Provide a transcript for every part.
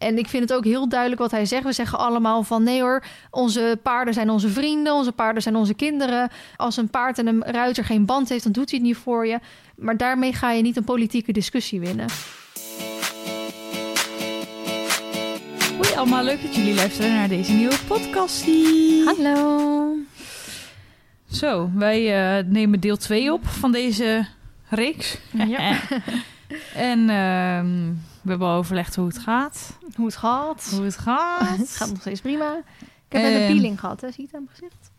En ik vind het ook heel duidelijk wat hij zegt. We zeggen allemaal van nee hoor, onze paarden zijn onze vrienden, onze paarden zijn onze kinderen. Als een paard en een ruiter geen band heeft, dan doet hij het niet voor je. Maar daarmee ga je niet een politieke discussie winnen. Hoi allemaal, leuk dat jullie luisteren naar deze nieuwe podcast. Hallo. Zo, wij uh, nemen deel 2 op van deze reeks. Ja. en uh, we hebben al overlegd hoe het gaat. Hoe het gaat. Hoe het gaat. het gaat nog steeds prima. Ik heb net een peeling gehad, hè? zie je het aan mijn gezicht?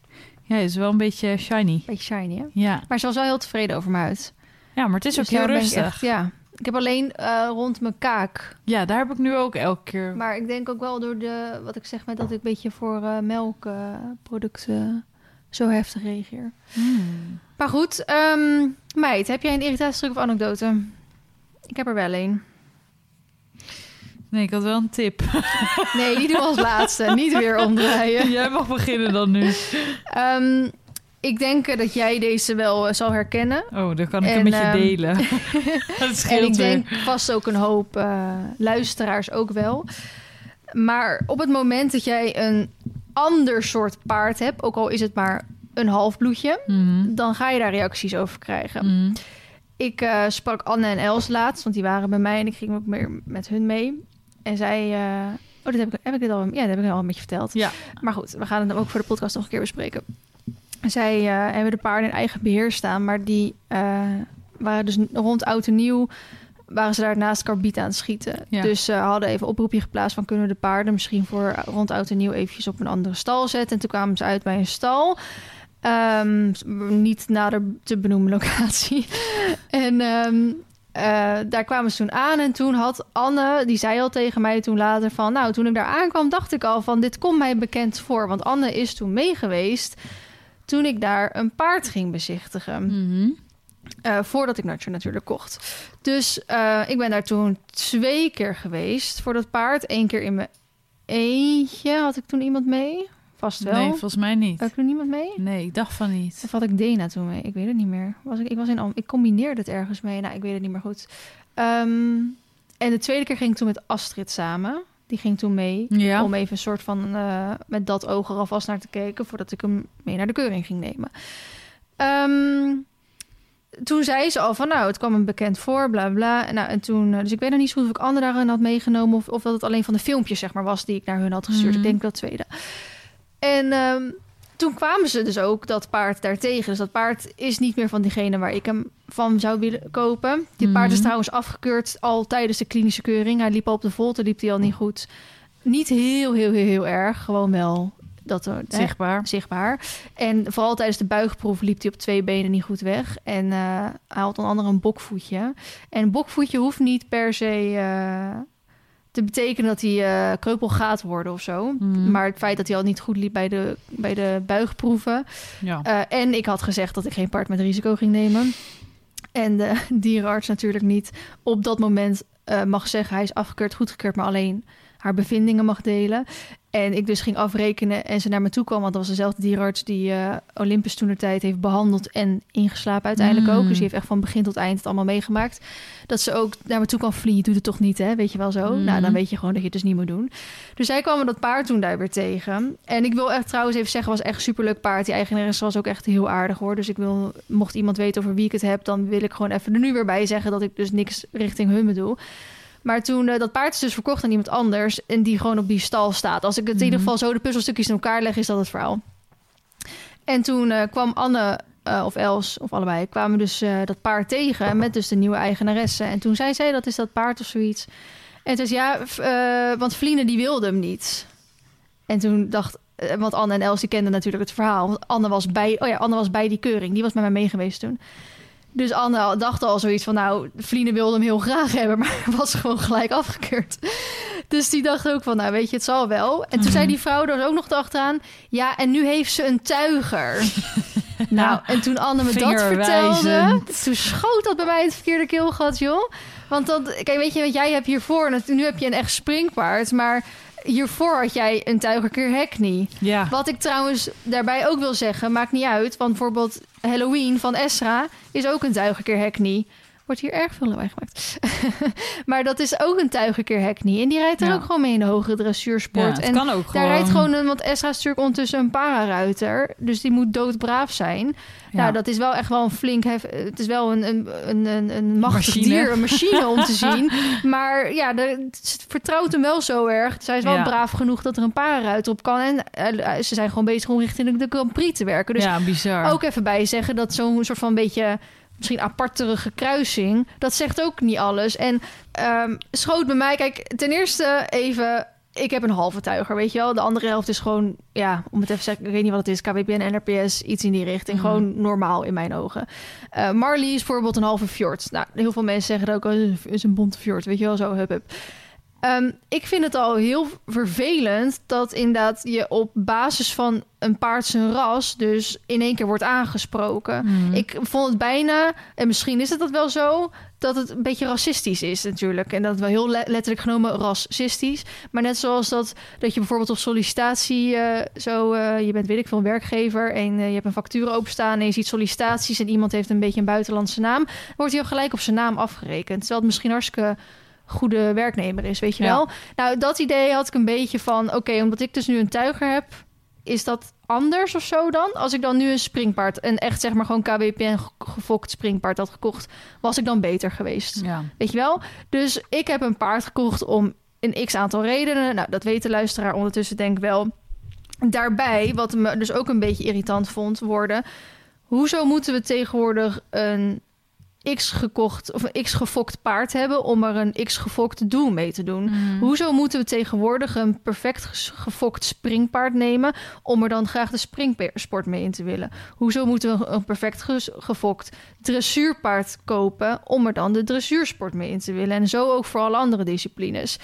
Ja, het is wel een beetje shiny. Beetje shiny, hè? Ja. Maar ze was wel heel tevreden over mijn huid. Ja, maar het is dus ook heel rustig. Echt, ja. Ik heb alleen uh, rond mijn kaak. Ja, daar heb ik nu ook elke keer. Maar ik denk ook wel door de, wat ik zeg met dat ik een beetje voor uh, melkproducten zo heftig reageer. Hmm. Maar goed, um, meid, heb jij een irritatiestuk of anekdote? Ik heb er wel een. Nee, ik had wel een tip. Nee, die doen we als laatste. Niet weer omdraaien. Jij mag beginnen dan nu. Um, ik denk dat jij deze wel uh, zal herkennen. Oh, dan kan ik en, hem met je um, delen. en ik denk vast ook een hoop uh, luisteraars ook wel. Maar op het moment dat jij een ander soort paard hebt, ook al is het maar een half bloedje, mm -hmm. dan ga je daar reacties over krijgen. Mm -hmm. Ik uh, sprak Anne en Els laatst, want die waren bij mij en ik ging ook meer met hun mee. En zij. Uh, oh, dat heb ik, heb ik dit al. Ja, dat heb ik al een beetje verteld. Ja. Maar goed, we gaan het ook voor de podcast nog een keer bespreken. Zij uh, hebben de paarden in eigen beheer staan, maar die waren dus rond oud en nieuw waren ze daar naast karbiet aan het schieten. Ja. Dus ze hadden even oproepje geplaatst van kunnen we de paarden misschien voor rond oud en nieuw eventjes op een andere stal zetten. En toen kwamen ze uit bij een stal. Um, niet nader te benoemen locatie. en um, uh, daar kwamen ze toen aan. En toen had Anne, die zei al tegen mij toen later van... nou, toen ik daar aankwam, dacht ik al van... dit komt mij bekend voor. Want Anne is toen meegeweest... toen ik daar een paard ging bezichtigen. Mm -hmm. uh, voordat ik Nurture natuurlijk kocht. Dus uh, ik ben daar toen twee keer geweest voor dat paard. Eén keer in mijn eentje. Had ik toen iemand mee? Vast wel. Nee, volgens mij niet. Ik toen niemand mee? Nee, ik dacht van niet. Of had ik Dena toen mee? Ik weet het niet meer. Was ik, ik, was in, ik combineerde het ergens mee. Nou, ik weet het niet meer goed. Um, en de tweede keer ging ik toen met Astrid samen. Die ging toen mee. Ja. Om even een soort van uh, met dat oog er alvast naar te kijken. Voordat ik hem mee naar de keuring ging nemen. Um, toen zei ze al van, nou, het kwam hem bekend voor, bla bla. Nou, en toen, dus ik weet nog niet zo goed of ik anderen daarin had meegenomen... Of, of dat het alleen van de filmpjes, zeg maar, was die ik naar hun had gestuurd. Mhm. Mm. Ik denk dat tweede. En um, toen kwamen ze dus ook dat paard daartegen. Dus dat paard is niet meer van diegene waar ik hem van zou willen kopen. Dit Mhm. paard is trouwens afgekeurd al tijdens de klinische keuring. Hij liep al op de volte, liep hij al niet goed. Niet heel, heel, heel, heel erg. Gewoon wel dat er, Zichtbaar. Hè, zichtbaar. En vooral tijdens de buigproef liep hij op twee benen niet goed weg. En uh, hij had onder andere een bokvoetje. En een bokvoetje hoeft niet per se uh, te betekenen dat hij uh, kreupel gaat worden of zo. Mhm. Maar het feit dat hij al niet goed liep bij de, bij de buigproeven. Ja. Uh, en ik had gezegd dat ik geen paard met risico ging nemen. En de dierenarts natuurlijk niet op dat moment uh, mag zeggen... hij is afgekeurd, goedgekeurd, maar alleen haar bevindingen mag delen. En ik dus ging afrekenen en ze naar me toe kwam... want dat was dezelfde dierenarts die uh, Olympus toen de tijd heeft behandeld... en ingeslapen uiteindelijk Mm. ook. Dus die heeft echt van begin tot eind het allemaal meegemaakt. Dat ze ook naar me toe kwam vliegen, je doet het toch niet, hè? Weet je wel zo? Mm. Nou, dan weet je gewoon dat je het dus niet moet doen. Dus zij kwam dat paard toen daar weer tegen. En ik wil echt trouwens even zeggen, was echt superleuk paard. Die eigenaresse was ook echt heel aardig hoor. Dus ik wil, mocht iemand weten over wie ik het heb... dan wil ik gewoon even er nu weer bij zeggen... dat ik dus niks richting hun bedoel. Maar toen, uh, dat paard is dus verkocht aan iemand anders... en die gewoon op die stal staat. Als ik het in ieder geval zo de puzzelstukjes in elkaar leg... is dat het verhaal. En toen uh, kwam Anne uh, of Els, of allebei... kwamen dus uh, dat paard tegen met dus de nieuwe eigenaresse. En toen zei zij, dat is dat paard of zoiets. En toen zei ja, uh, want Vliene die wilde hem niet. En toen dacht... Want Anne en Els die kenden natuurlijk het verhaal. Want Anne was bij, oh ja, Anne was bij die keuring. Die was met mij mee geweest toen. Dus Anne dacht al zoiets van, nou, Vliene wilde hem heel graag hebben, maar was gewoon gelijk afgekeurd. Dus die dacht ook van, nou, weet je, het zal wel. En toen Mhm. zei die vrouw er ook nog achteraan, ja, en nu heeft ze een tuiger. nou, en toen Anne me dat vertelde, toen schoot dat bij mij het verkeerde keelgat, joh. Want dat, kijk, weet je wat jij hebt hiervoor, nu heb je een echt springpaard, maar hiervoor had jij een tuigerkeer Hackney. Ja. Wat ik trouwens daarbij ook wil zeggen, maakt niet uit. Want bijvoorbeeld Halloween van Esra is ook een tuigenkeer Hackney. Wordt hier erg veel lawaai gemaakt. maar dat is ook een tuigenkeer Hackney. En die rijdt er Ja. ook gewoon mee in de hogere dressuursport. Ja, en kan ook daar rijdt gewoon. gewoon een... Want Esra is natuurlijk ondertussen een pararuiter. Dus die moet doodbraaf zijn. Ja. Nou, dat is wel echt wel een flink... Hef, het is wel een, een, een, een, machtig Machine. dier, een machine om te zien. Maar ja, de, het vertrouwt hem wel zo erg. Zij is wel braaf genoeg dat er een pararuiter op kan. En eh, ze zijn gewoon bezig om richting de Grand Prix te werken. Dus ja, bizar. ook even bij zeggen dat zo'n soort van beetje misschien apartere kruising, dat zegt ook niet alles. En ehm, schoot bij mij, kijk, ten eerste even. Ik heb een halve tuiger, weet je wel. De andere helft is gewoon, ja, om het even te zeggen, ik weet niet wat het is. KWPN, NRPS, iets in die richting. Mhm. Gewoon normaal in mijn ogen. Eh, Marley is bijvoorbeeld een halve fjord. Nou, heel veel mensen zeggen ook, oh, is een bonte fjord, weet je wel, zo, hup, hup. Ehm, ik vind het al heel vervelend dat inderdaad je op basis van een paard zijn ras dus in één keer wordt aangesproken. Mhm. Ik vond het bijna, en misschien is het dat wel zo, dat het een beetje racistisch is natuurlijk. En dat wel heel le- letterlijk genomen racistisch. Maar net zoals dat, dat je bijvoorbeeld op sollicitatie eh, zo, eh, je bent weet ik veel een werkgever en eh, je hebt een factuur openstaan en je ziet sollicitaties en iemand heeft een beetje een buitenlandse naam, wordt hij al gelijk op zijn naam afgerekend. Terwijl het misschien hartstikke goede werknemer is, weet je Ja. wel. Nou, dat idee had ik een beetje van, oké, omdat ik dus nu een tuiger heb, is dat anders of zo dan? Als ik dan nu een springpaard, een echt zeg maar gewoon KWPN ge- gefokt springpaard had gekocht, was ik dan beter geweest. ja. Weet je wel? Dus ik heb een paard gekocht om een x aantal redenen. Nou, dat weet de luisteraar ondertussen denk ik wel. Daarbij, wat me dus ook een beetje irritant vond worden... hoezo moeten we tegenwoordig een x gekocht of een x gefokt paard hebben... om er een x gefokt doel mee te doen? Mhm. Hoezo moeten we tegenwoordig een perfect gefokt springpaard nemen om er dan graag de springsport mee in te willen? Hoezo moeten we een perfect gefokt dressuurpaard kopen om er dan de dressuursport mee in te willen? En zo ook voor alle andere disciplines.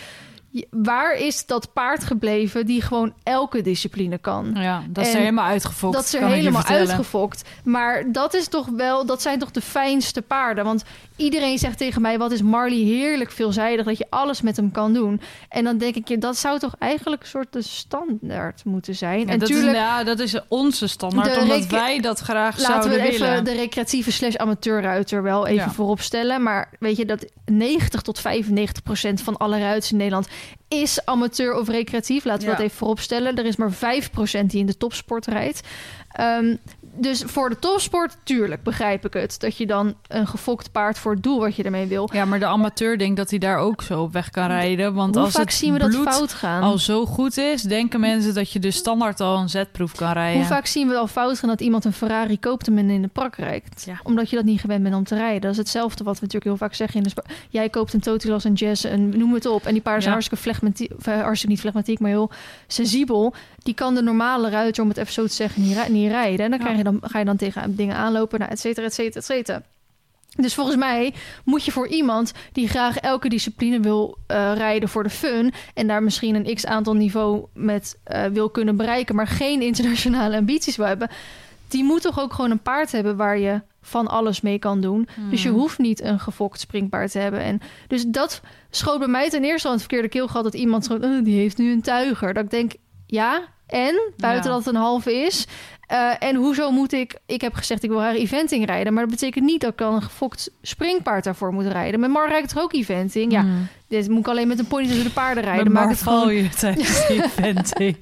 Waar is dat paard gebleven die gewoon elke discipline kan? Ja, dat is En er helemaal uitgefokt. dat is er helemaal uitgefokt. Maar dat is toch wel, dat zijn toch de fijnste paarden. Want iedereen zegt tegen mij: wat is Marley heerlijk veelzijdig dat je alles met hem kan doen. En dan denk ik je, dat zou toch eigenlijk een soort de standaard moeten zijn. Ja, en dat, tuurlijk. is, ja, dat is onze standaard, omdat wij dat graag Laten zouden we even willen. de recreatieve slash amateurruiter wel even Ja. voorop stellen. Maar weet je dat 90 tot 95 procent van alle ruiters in Nederland is amateur of recreatief. Laten we Ja. dat even voorop stellen. Er is maar 5 procent die in de topsport rijdt. Ehm, dus voor de topsport, tuurlijk, begrijp ik het. Dat je dan een gefokt paard voor het doel wat je ermee wil. Ja, maar de amateur denkt dat hij daar ook zo op weg kan rijden. Want Hoe als vaak het zien we dat fout gaan? al zo goed is, denken mensen dat je dus standaard al een zetproef kan rijden. Hoe vaak zien we al fout gaan dat iemand een Ferrari koopt en in de prak rijdt? Ja. Omdat je dat niet gewend bent om te rijden. Dat is hetzelfde wat we natuurlijk heel vaak zeggen in de sport. Jij koopt een Totilas en Jazz en noem het op. En die paarden zijn Ja. hartstikke flegmatiek, eh, hartstikke niet flegmatiek, maar heel sensibel. Die kan de normale ruiter, om het even zo te zeggen, niet, niet rijden. En dan, krijg je dan ga je dan tegen dingen aanlopen, nou, et cetera, et cetera, et cetera. Dus volgens mij moet je voor iemand die graag elke discipline wil eh, rijden voor de fun en daar misschien een x aantal niveau met eh, wil kunnen bereiken, maar geen internationale ambities wil hebben, die moet toch ook gewoon een paard hebben waar je van alles mee kan doen. Dus je Hmm. hoeft niet een gefokt springpaard te hebben. En dus dat schoot bij mij ten eerste al het verkeerde keel gehad dat iemand gewoon, "Oh, die heeft nu een tuiger. Dat ik denk, ja, en buiten Ja. dat het een halve is. Eh, en hoezo moet ik... Ik heb gezegd, ik wil haar eventing rijden. Maar dat betekent niet dat ik dan een gefokt springpaard daarvoor moet rijden. Met Mar rijdt toch ook eventing? Ja, Hmm. dit moet ik alleen met een pony tussen de paarden rijden. Maak het gewoon... je tijdens die eventing.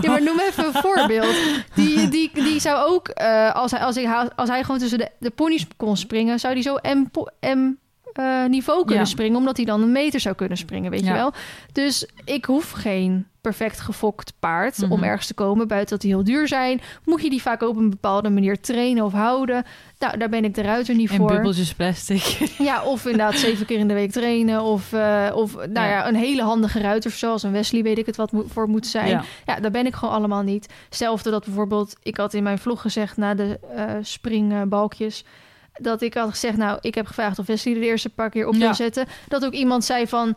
Ja, maar noem even een voorbeeld. Die, die, die zou ook, eh, als, hij, als, ik, als hij gewoon tussen de, de ponies kon springen... zou hij zo M, M eh, niveau kunnen Ja. springen... omdat hij dan een meter zou kunnen springen, weet je wel? Dus ik hoef geen perfect gefokt paard om Mhm. ergens te komen. Buiten dat die heel duur zijn. Moet je die vaak op een bepaalde manier trainen of houden. Nou, daar ben ik de ruiter niet En voor. bubbeltjes plastic. Ja, of inderdaad zeven keer in de week trainen. Of, eh, of nou ja. Ja. een hele handige ruiter, zoals een Wesley, weet ik het wat mo- voor moet zijn. Ja. Ja, daar ben ik gewoon allemaal niet. Hetzelfde dat bijvoorbeeld, ik had in mijn vlog gezegd na de eh, springbalkjes. Dat ik had gezegd, nou, ik heb gevraagd of Wesley de eerste paar keer op wil Ja. zetten. Dat ook iemand zei van,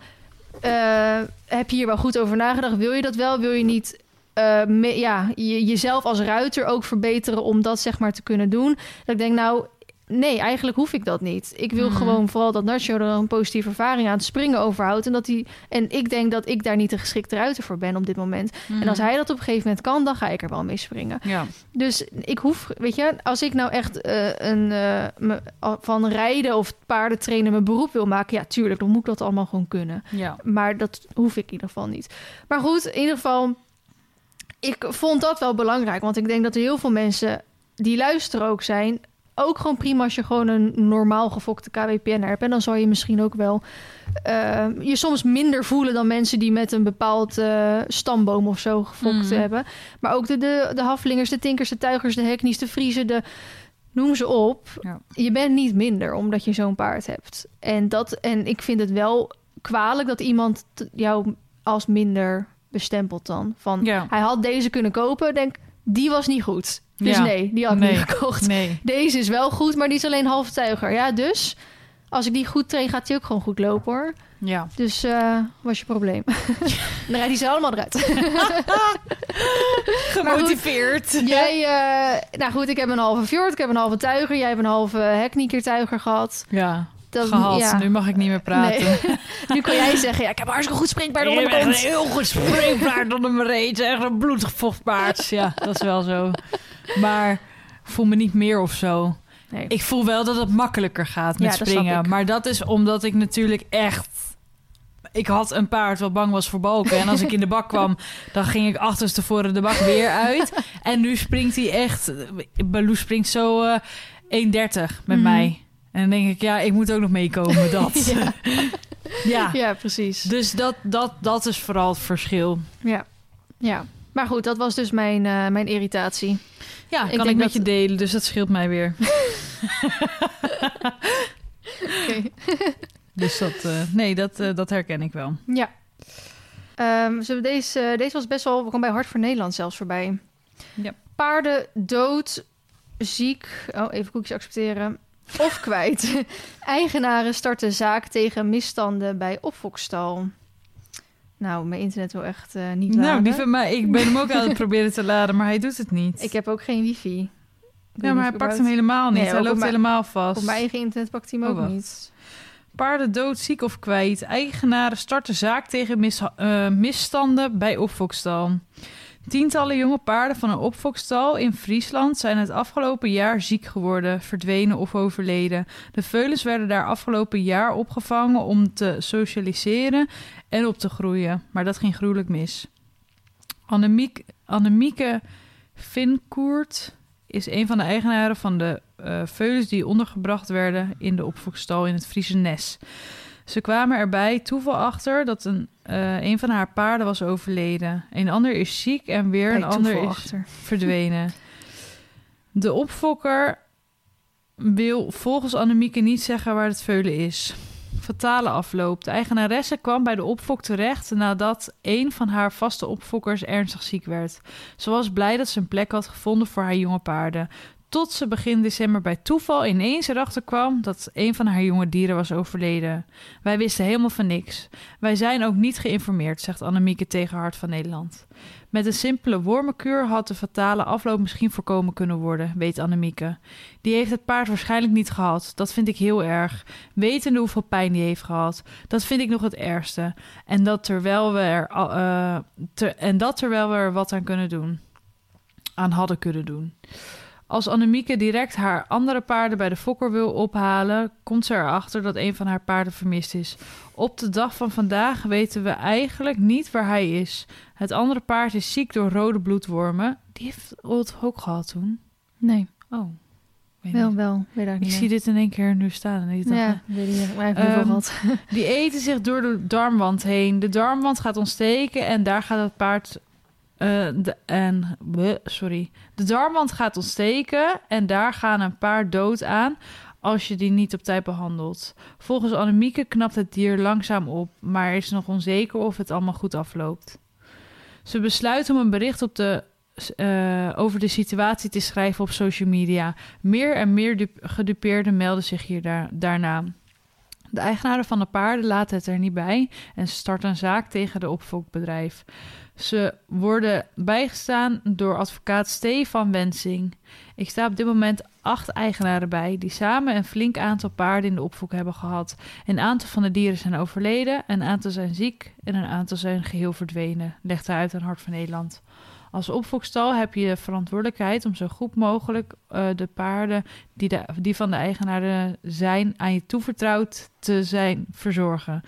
eh, heb je hier wel goed over nagedacht? Wil je dat wel? Wil je niet eh, me- ja, je, jezelf als ruiter ook verbeteren om dat zeg maar te kunnen doen? Dat ik denk, nou, nee, eigenlijk hoef ik dat niet. Ik wil Mhm. gewoon vooral dat Nacho er een positieve ervaring aan het springen overhoudt. En, dat hij, en ik denk dat ik daar niet de geschikte ruiter voor ben op dit moment. En als hij dat op een gegeven moment kan, dan ga ik er wel mee springen. Ja. Dus ik hoef, weet je, als ik nou echt eh, een, eh, me- van rijden of paardentrainen mijn beroep wil maken, ja, tuurlijk, dan moet ik dat allemaal gewoon kunnen. Ja. Maar dat hoef ik in ieder geval niet. Maar goed, in ieder geval, ik vond dat wel belangrijk. Want ik denk dat er heel veel mensen die luisteren ook zijn. Ook gewoon prima als je gewoon een normaal gefokte KWPN hebt. En dan zal je misschien ook wel eh, je soms minder voelen dan mensen die met een bepaald eh, stamboom of zo gefokt Mhm. hebben. Maar ook de, de, de haflingers, de tinkers, de tuigers, de heknies, de vriezen, de noem ze op. Ja. Je bent niet minder omdat je zo'n paard hebt. En, dat, en ik vind het wel kwalijk dat iemand jou als minder bestempelt dan. Van Ja. hij had deze kunnen kopen, denk die was niet goed. Dus Ja. nee, die had ik Nee. niet gekocht. Nee. Deze is wel goed, maar die is alleen half tuiger. Ja, dus als ik die goed train, gaat die ook gewoon goed lopen hoor. Ja. Dus eh was je probleem. Dan rijdt hij ze allemaal eruit. Gemotiveerd. Jij, eh, nou goed, ik heb een halve fjord, ik heb een halve tuiger. Jij hebt een halve hekniekertuiger gehad. Ja. Dat, Gehad. ja. Nu mag ik niet meer praten. Nee. nu kan jij zeggen, ja, ik heb een hartstikke goed springpaard onder mijn kont. heel goed springpaard onder mijn reet. Echt een bloedig vochtpaard. Ja, dat is wel zo. Maar voel me niet meer of zo. Nee. Ik voel wel dat het makkelijker gaat met Ja, springen. Maar dat is omdat ik natuurlijk echt... Ik had een paard wat bang was voor balken. En als ik in de bak kwam, dan ging ik achterstevoren de bak weer uit. En nu springt hij echt... Baloo springt zo eh 1,30 met Mhm. mij. En dan denk ik, ja, ik moet ook nog meekomen. Dat. Ja. ja. ja, precies. Dus dat, dat, dat is vooral het verschil. Ja. ja. Maar goed, dat was dus mijn, eh, mijn irritatie. Ja, Ik kan ik met dat- je delen, dus dat scheelt mij weer. Oké. Dus dat, eh, nee, dat, eh, dat herken ik wel. Ja. Zullen we deze, deze was best wel... We kwam bij Hart voor Nederland zelfs voorbij. Ja. Paarden dood, ziek... Oh, even koekjes accepteren. Of kwijt. Eigenaren starten zaak tegen misstanden bij opfokstal. Nou, mijn internet wil echt eh, niet laden. Nou, lieve, maar ik ben hem ook aan het proberen te laden, maar hij doet het niet. Ik heb ook geen wifi. Ik ja, maar hij pakt hem helemaal niet. Nee, hij op loopt helemaal vast. Op mijn eigen internet pakt hij hem Oh, ook niet. Paarden dood, ziek of kwijt. Eigenaren starten zaak tegen mis- eh, misstanden bij opfokstal. Tientallen jonge paarden van een opfokstal in Friesland zijn het afgelopen jaar ziek geworden, verdwenen of overleden. De veulens werden daar afgelopen jaar opgevangen om te socialiseren en op te groeien, maar dat ging gruwelijk mis. Annemiek, Annemieke Vinkoert is een van de eigenaren van de eh veulens die ondergebracht werden in de opfokstal in het Friese Nes. Ze kwamen erbij toeval achter dat een, eh, een van haar paarden was overleden. Een ander is ziek en weer Bij een ander is achter. verdwenen. De opfokker wil volgens Annemieke niet zeggen waar het veulen is. Fatale afloop. De eigenaresse kwam bij de opfok terecht nadat een van haar vaste opfokkers ernstig ziek werd. Ze was blij dat ze een plek had gevonden voor haar jonge paarden. Tot ze begin december bij toeval ineens erachter kwam dat een van haar jonge dieren was overleden. Wij wisten helemaal van niks. Wij zijn ook niet geïnformeerd, zegt Annemieke tegen Hart van Nederland. Met een simpele wormenkuur had de fatale afloop misschien voorkomen kunnen worden, weet Annemieke. Die heeft het paard waarschijnlijk niet gehad. Dat vind ik heel erg. Wetende hoeveel pijn die heeft gehad. Dat vind ik nog het ergste. En dat terwijl we er, eh, en dat terwijl we er wat aan kunnen doen. Aan hadden kunnen doen. Als Annemieke direct haar andere paarden bij de fokker wil ophalen, komt ze erachter dat een van haar paarden vermist is. Op de dag van vandaag weten we eigenlijk niet waar hij is. Het andere paard is ziek door rode bloedwormen. Die heeft het ook gehad toen. Nee, Oh. Weet wel, niet. wel. Weet ik zie dit in één keer nu staan. En ik dacht, Ja, weet ik niet. Maar ik heb Ehm, gehad. Die eten zich door de darmwand heen. De darmwand gaat ontsteken en daar gaat het paard. Eh, de, en, sorry. De darmwand gaat ontsteken en daar gaan een paard dood aan als je die niet op tijd behandelt. Volgens Annemieke knapt het dier langzaam op, maar is nog onzeker of het allemaal goed afloopt. Ze besluit om een bericht op de, eh, over de situatie te schrijven op social media. Meer en meer dup- gedupeerden melden zich hier daar, daarna. De eigenaren van de paarden laten het er niet bij en starten een zaak tegen de opfokbedrijf. Ze worden bijgestaan door advocaat Stefan Wensing. Ik sta op dit moment acht eigenaren bij... die samen een flink aantal paarden in de opvoek hebben gehad. Een aantal van de dieren zijn overleden, een aantal zijn ziek... en een aantal zijn geheel verdwenen, legt hij uit aan Hart van Nederland. Als opvoekstal heb je de verantwoordelijkheid om zo goed mogelijk uh, de paarden die, die van de eigenaren zijn aan je toevertrouwd te zijn verzorgen.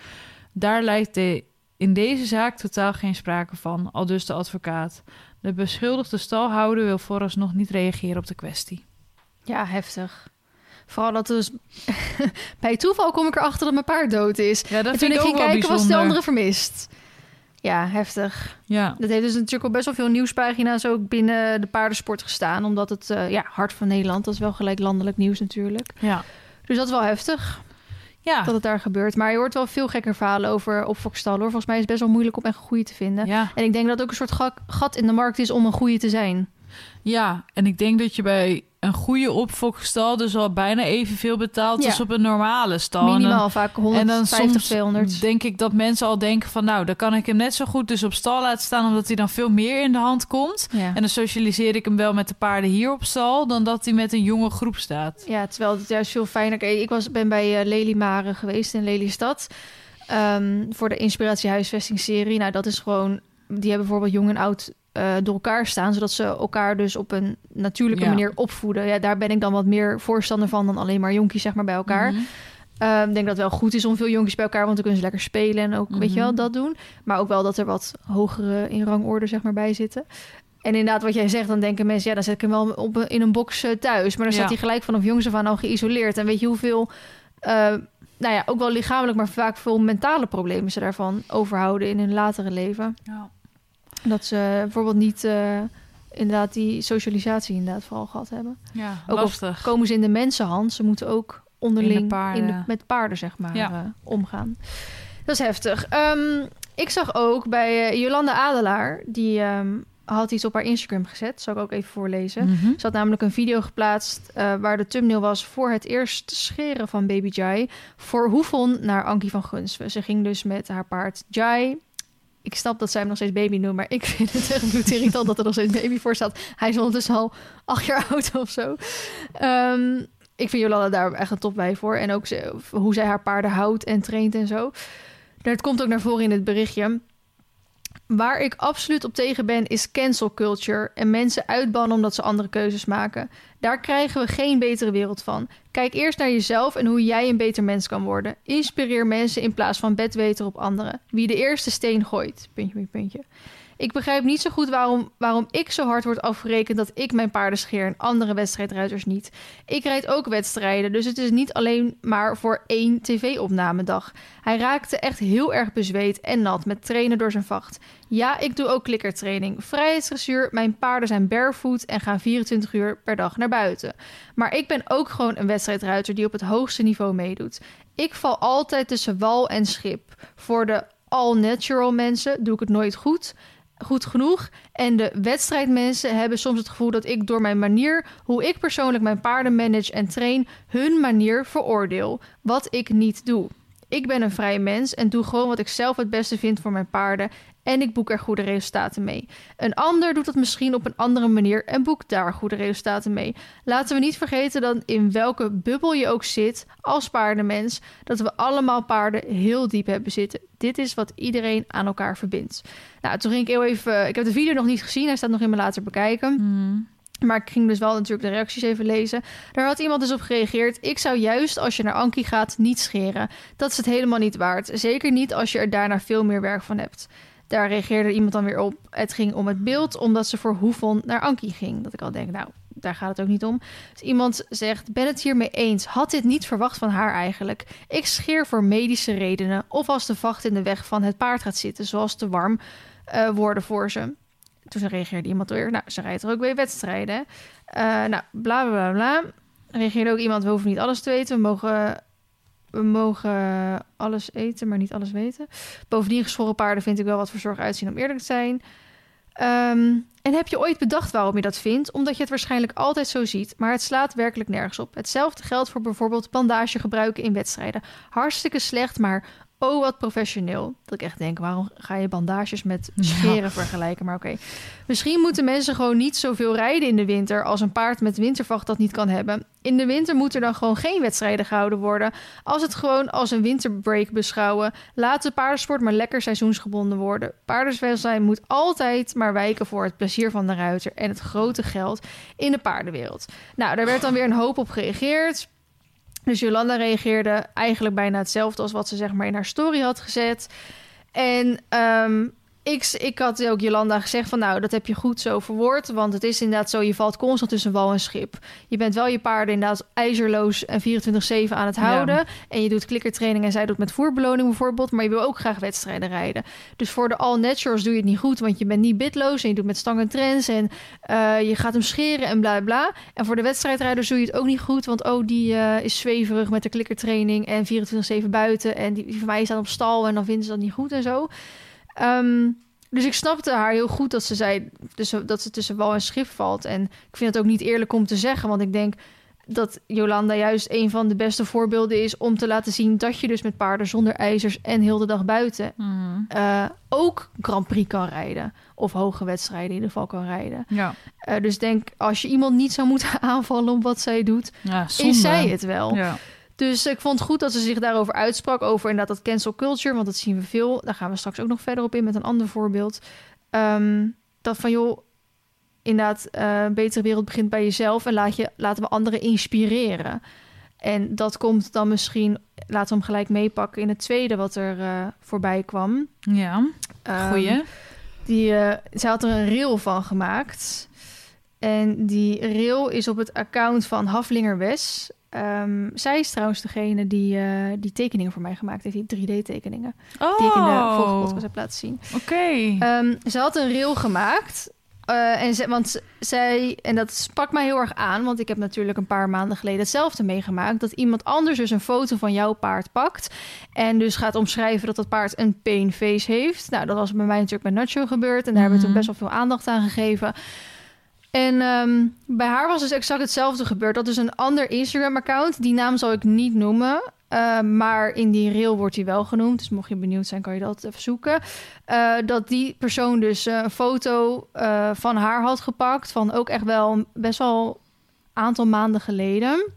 Daar lijkt de, in deze zaak totaal geen sprake van, al dus de advocaat. De beschuldigde stalhouder wil vooralsnog niet reageren op de kwestie. Ja, heftig. Vooral dat dus bij toeval kom ik erachter dat mijn paard dood is. Ja, dat en vind toen ik ik ook ging wel kijken was de andere vermist. Ja, heftig. Ja, Dat heeft dus natuurlijk al best wel veel nieuwspagina's ook binnen de paardensport gestaan. Omdat het, eh, ja, Hart van Nederland, dat is wel gelijk landelijk nieuws natuurlijk. ja. Dus dat is wel heftig Ja, dat het daar gebeurt. Maar je hoort wel veel gekker verhalen over opfokstallen. Hoor. Volgens mij is het best wel moeilijk om echt een goede te vinden. ja. En ik denk dat het ook een soort ga- gat in de markt is om een goede te zijn. Ja, en ik denk dat je bij een goede opfokstal dus al bijna evenveel betaalt Ja. als op een normale stal. En dan- Minimaal vaak 150, en dan soms 200. denk ik dat mensen al denken van... nou, dan kan ik hem net zo goed dus op stal laten staan... omdat hij dan veel meer in de hand komt. Ja. En dan socialiseer ik hem wel met de paarden hier op stal... dan dat hij met een jonge groep staat. Ja, terwijl het juist veel fijner... Ik was, ben bij uh, Lelymare geweest in Lelystad. ehm, voor de Inspiratie. Nou, dat is gewoon... Die hebben bijvoorbeeld jong en oud eh, door elkaar staan... zodat ze elkaar dus op een natuurlijke Ja. manier opvoeden. Ja, daar ben ik dan wat meer voorstander van... dan alleen maar jonkies zeg maar, bij elkaar. Mhm. Ehm, ik denk dat het wel goed is om veel jonkies bij elkaar... want dan kunnen ze lekker spelen en ook, weet je wel, Mhm. dat doen. Maar ook wel dat er wat hogere in rangorde zeg maar, bij zitten. En inderdaad, wat jij zegt, dan denken mensen... ja, dan zet ik hem wel op, een- in een box eh, thuis. Maar dan staat hij gelijk vanaf jongs af aan al geïsoleerd. En weet je hoeveel... eh, nou ja, ook wel lichamelijk, maar vaak veel mentale problemen ze daarvan overhouden in hun latere leven. Ja. Dat ze bijvoorbeeld niet eh, inderdaad die socialisatie inderdaad vooral gehad hebben. ja, Ook lastig. Komen ze in de mensenhand, ze moeten ook onderling In de paarden. met paarden zeg maar Ja. eh, omgaan. Dat is heftig. Ehm, ik zag ook bij eh, Jolanda Adelaar, die ehm, had iets op haar Instagram gezet. Zal ik ook even voorlezen. Mhm. Ze had namelijk een video geplaatst waar de thumbnail was voor het eerst scheren van baby Jai voor Hoefon naar Ankie van Gunsven. Ze ging dus met haar paard Jai. Ik snap dat zij hem nog steeds baby noemt, maar ik vind het echt bloedirritant dat er nog steeds baby voor staat. Hij is ondertussen al acht jaar oud of zo. Ehm, ik vind Jolanda daar echt een top bij voor. En ook hoe zij haar paarden houdt en traint en zo. Dat komt ook naar voren in het berichtje. Waar ik absoluut op tegen ben, is cancel culture en mensen uitbannen omdat ze andere keuzes maken. Daar krijgen we geen betere wereld van. Kijk eerst naar jezelf en hoe jij een beter mens kan worden. Inspireer mensen in plaats van bedweter op anderen. Wie de eerste steen gooit. Puntje, puntje, puntje. Ik begrijp niet zo goed waarom, waarom ik zo hard word afgerekend dat ik mijn paarden scheer en andere wedstrijdruiters niet. Ik rijd ook wedstrijden, dus het is niet alleen maar voor één tv-opnamedag. Hij raakte echt heel erg bezweet en nat met trainen door zijn vacht. Ja, ik doe ook klikkertraining, vrijheidsdressuur, mijn paarden zijn barefoot en gaan 24 uur per dag naar buiten. Maar ik ben ook gewoon een wedstrijdruiter die op het hoogste niveau meedoet. Ik val altijd tussen wal en schip. Voor de all-natural mensen doe ik het nooit goed goed genoeg. En de wedstrijdmensen hebben soms het gevoel dat ik door mijn manier, hoe ik persoonlijk mijn paarden manage en train, hun manier veroordeel. Wat ik niet doe. Ik ben een vrij mens en doe gewoon wat ik zelf het beste vind voor mijn paarden. En ik boek er goede resultaten mee. Een ander doet dat misschien op een andere manier en boekt daar goede resultaten mee. Laten we niet vergeten dat in welke bubbel je ook zit als paardenmens, dat we allemaal paarden heel diep hebben zitten. Dit is wat iedereen aan elkaar verbindt. Nou, toen ging ik heel even. Ik heb de video nog niet gezien, hij staat nog in mijn later bekijken. Mhm. Maar ik ging dus wel natuurlijk de reacties even lezen. Daar had iemand dus op gereageerd. Ik zou juist als je naar Ankie gaat niet scheren. Dat is het helemaal niet waard. Zeker niet als je er daarna veel meer werk van hebt. Daar reageerde iemand dan weer op. Het ging om het beeld, omdat ze voor Hoefon naar Ankie ging. Dat ik al denk, nou, daar gaat het ook niet om. Dus iemand zegt, ben het hiermee eens. Had dit niet verwacht van haar eigenlijk. Ik scheer voor medische redenen. Of als de vacht in de weg van het paard gaat zitten, zoals te warm eh, worden voor ze. Toen reageerde iemand weer, nou, ze rijdt er ook bij wedstrijden. Eh, nou, bla bla bla bla. Reageerde ook iemand, we hoeven niet alles te weten. We mogen, we mogen alles eten, maar niet alles weten. Bovendien, geschoren paarden vind ik wel wat verzorgd uitzien, om eerlijk te zijn. Ehm, en heb je ooit bedacht waarom je dat vindt? Omdat je het waarschijnlijk altijd zo ziet, maar het slaat werkelijk nergens op. Hetzelfde geldt voor bijvoorbeeld bandage gebruiken in wedstrijden. Hartstikke slecht, maar Oh, wat professioneel. Dat ik echt denk, waarom ga je bandages met Ja. scheren vergelijken? Maar oké. Misschien moeten mensen gewoon niet zoveel rijden in de winter... als een paard met wintervacht dat niet kan hebben. In de winter moeten er dan gewoon geen wedstrijden gehouden worden. Als het gewoon als een winterbreak beschouwen... laat de paardensport maar lekker seizoensgebonden worden. Paardenswelzijn moet altijd maar wijken voor het plezier van de ruiter... en het grote geld in de paardenwereld. Nou, daar werd dan weer een hoop op gereageerd... Dus Jolanda reageerde eigenlijk bijna hetzelfde als wat ze zeg maar in haar story had gezet. En ehm, ik, ik had ook Jolanda gezegd van nou, dat heb je goed zo verwoord. Want het is inderdaad zo, je valt constant tussen wal en schip. Je bent wel je paarden inderdaad ijzerloos en 24-7 aan het houden. Ja. En je doet klikkertraining en zij doet met voerbeloning bijvoorbeeld. Maar je wil ook graag wedstrijden rijden. Dus voor de all naturals doe je het niet goed. Want je bent niet bitloos en je doet met stang en trends. En eh, je gaat hem scheren en bla bla. En voor de wedstrijdrijders doe je het ook niet goed. Want oh, die eh, is zweverig met de klikkertraining en 24-7 buiten. En die, die van mij staat op stal en dan vinden ze dat niet goed en zo. Ehm, dus ik snapte haar heel goed dat ze zei tussen, dat ze tussen wal en schip valt. En ik vind het ook niet eerlijk om te zeggen. Want ik denk dat Jolanda juist een van de beste voorbeelden is... om te laten zien dat je dus met paarden zonder ijzers... en heel de dag buiten Mhm. eh, ook Grand Prix kan rijden. Of hoge wedstrijden in ieder geval kan rijden. Ja, Eh, dus denk, als je iemand niet zou moeten aanvallen om wat zij doet... ja is zij het wel. Ja. Dus ik vond het goed dat ze zich daarover uitsprak. Over inderdaad dat cancel culture. Want dat zien we veel. Daar gaan we straks ook nog verder op in met een ander voorbeeld. Ehm, dat van joh, inderdaad, eh, een betere wereld begint bij jezelf. En laat je, laten we anderen inspireren. En dat komt dan misschien, laten we hem gelijk meepakken in het tweede wat er eh, voorbij kwam. ja, Ehm, goeie. die, eh zij had er een reel van gemaakt. En die reel is op het account van Haflinger Wes. Ehm, zij is trouwens degene die, eh, die tekeningen voor mij gemaakt heeft. Die 3D-tekeningen. oh, Die ik in de vorige podcast heb laten zien. Oké. Ehm, ze had een reel gemaakt. eh, en ze, want zij, en dat sprak mij heel erg aan, want ik heb natuurlijk een paar maanden geleden hetzelfde meegemaakt. Dat iemand anders dus een foto van jouw paard pakt. En dus gaat omschrijven dat dat paard een pain face heeft. Nou, dat was bij mij natuurlijk met Nacho gebeurd. En daar hebben we toen Mhm. best wel veel aandacht aan gegeven. En ehm, bij haar was dus exact hetzelfde gebeurd. Dat is een ander Instagram-account. Die naam zal ik niet noemen. eh, maar in die reel wordt hij wel genoemd. Dus mocht je benieuwd zijn, kan je dat even zoeken. Eh, dat die persoon dus eh, een foto eh, van haar had gepakt. Van ook echt wel best wel aantal maanden geleden.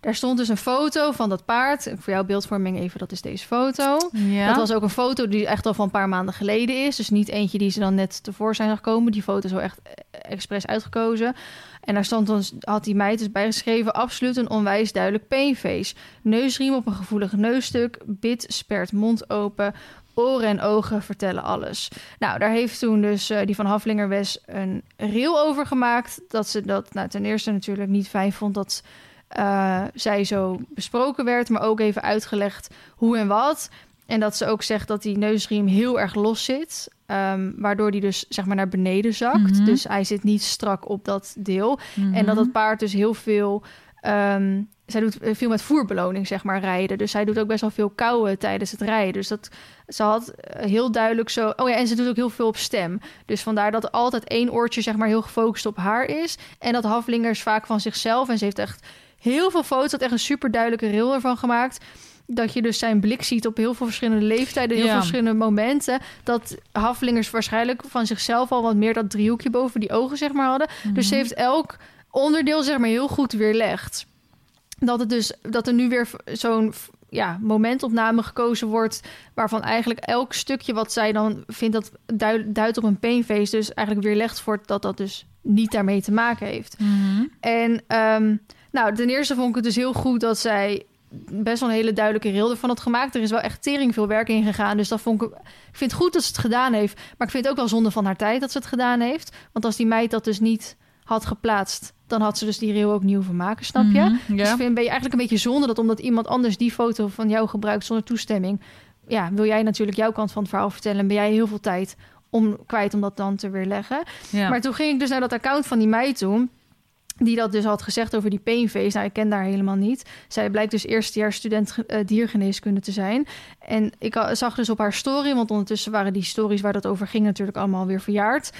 Daar stond dus een foto van dat paard. Voor jouw beeldvorming even, dat is deze foto. ja. Dat was ook een foto die echt al van een paar maanden geleden is. Dus niet eentje die ze dan net tevoorschijn zag komen. Die foto is wel echt eh, expres uitgekozen. En daar stond ons, had die meid dus bijgeschreven... absoluut een onwijs duidelijk painface. Neusriem op een gevoelig neusstuk. Bit spert mond open. Oren en ogen vertellen alles. Nou, daar heeft toen dus eh, die van Haflinger Wes een reel over gemaakt. Dat ze dat nou, ten eerste natuurlijk niet fijn vond... dat eh, zij zo besproken werd, maar ook even uitgelegd hoe en wat. En dat ze ook zegt dat die neusriem heel erg los zit. ehm, waardoor die dus zeg maar naar beneden zakt. Mhm. Dus hij zit niet strak op dat deel. Mhm. En dat het paard dus heel veel. ehm, zij doet veel met voerbeloning, zeg maar, rijden. Dus zij doet ook best wel veel kauwen tijdens het rijden. Dus dat ze had eh, heel duidelijk zo. Oh ja, en ze doet ook heel veel op stem. Dus vandaar dat altijd één oortje, zeg maar, heel gefocust op haar is. En dat Haflingers vaak van zichzelf. En ze heeft echt heel veel foto's, had echt een super duidelijke reel ervan gemaakt. Dat je dus zijn blik ziet op heel veel verschillende leeftijden, heel Ja. veel verschillende momenten. Dat Haflingers waarschijnlijk van zichzelf al wat meer dat driehoekje boven die ogen, zeg maar, hadden. Dus ze Mhm. heeft elk onderdeel, zeg maar, heel goed weerlegd. Dat het dus dat er nu weer zo'n ja, momentopname gekozen wordt. Waarvan eigenlijk elk stukje wat zij dan vindt dat duid- duidt op een painface. Dus eigenlijk weerlegd wordt dat dat dus niet daarmee te maken heeft. Mhm. En ehm, nou, ten eerste vond ik het dus heel goed dat zij best wel een hele duidelijke reel ervan had gemaakt. Er is wel echt tering veel werk in gegaan. Dus dat vond ik. Ik vind het goed dat ze het gedaan heeft. Maar ik vind het ook wel zonde van haar tijd dat ze het gedaan heeft. Want als die meid dat dus niet had geplaatst, dan had ze dus die reel ook nieuw van maken, snap je? Mhm, Dus ik vind, ben je eigenlijk een beetje zonde dat omdat iemand anders die foto van jou gebruikt zonder toestemming, ja, wil jij natuurlijk jouw kant van het verhaal vertellen. En ben jij heel veel tijd om kwijt om dat dan te weerleggen. ja. Maar toen ging ik dus naar dat account van die meid toe. Die dat dus had gezegd over die painface. Nou, ik ken daar helemaal niet. Zij blijkt dus eerstejaars student eh, diergeneeskunde te zijn. En ik zag dus op haar story, want ondertussen waren die stories waar dat over ging natuurlijk allemaal weer verjaard.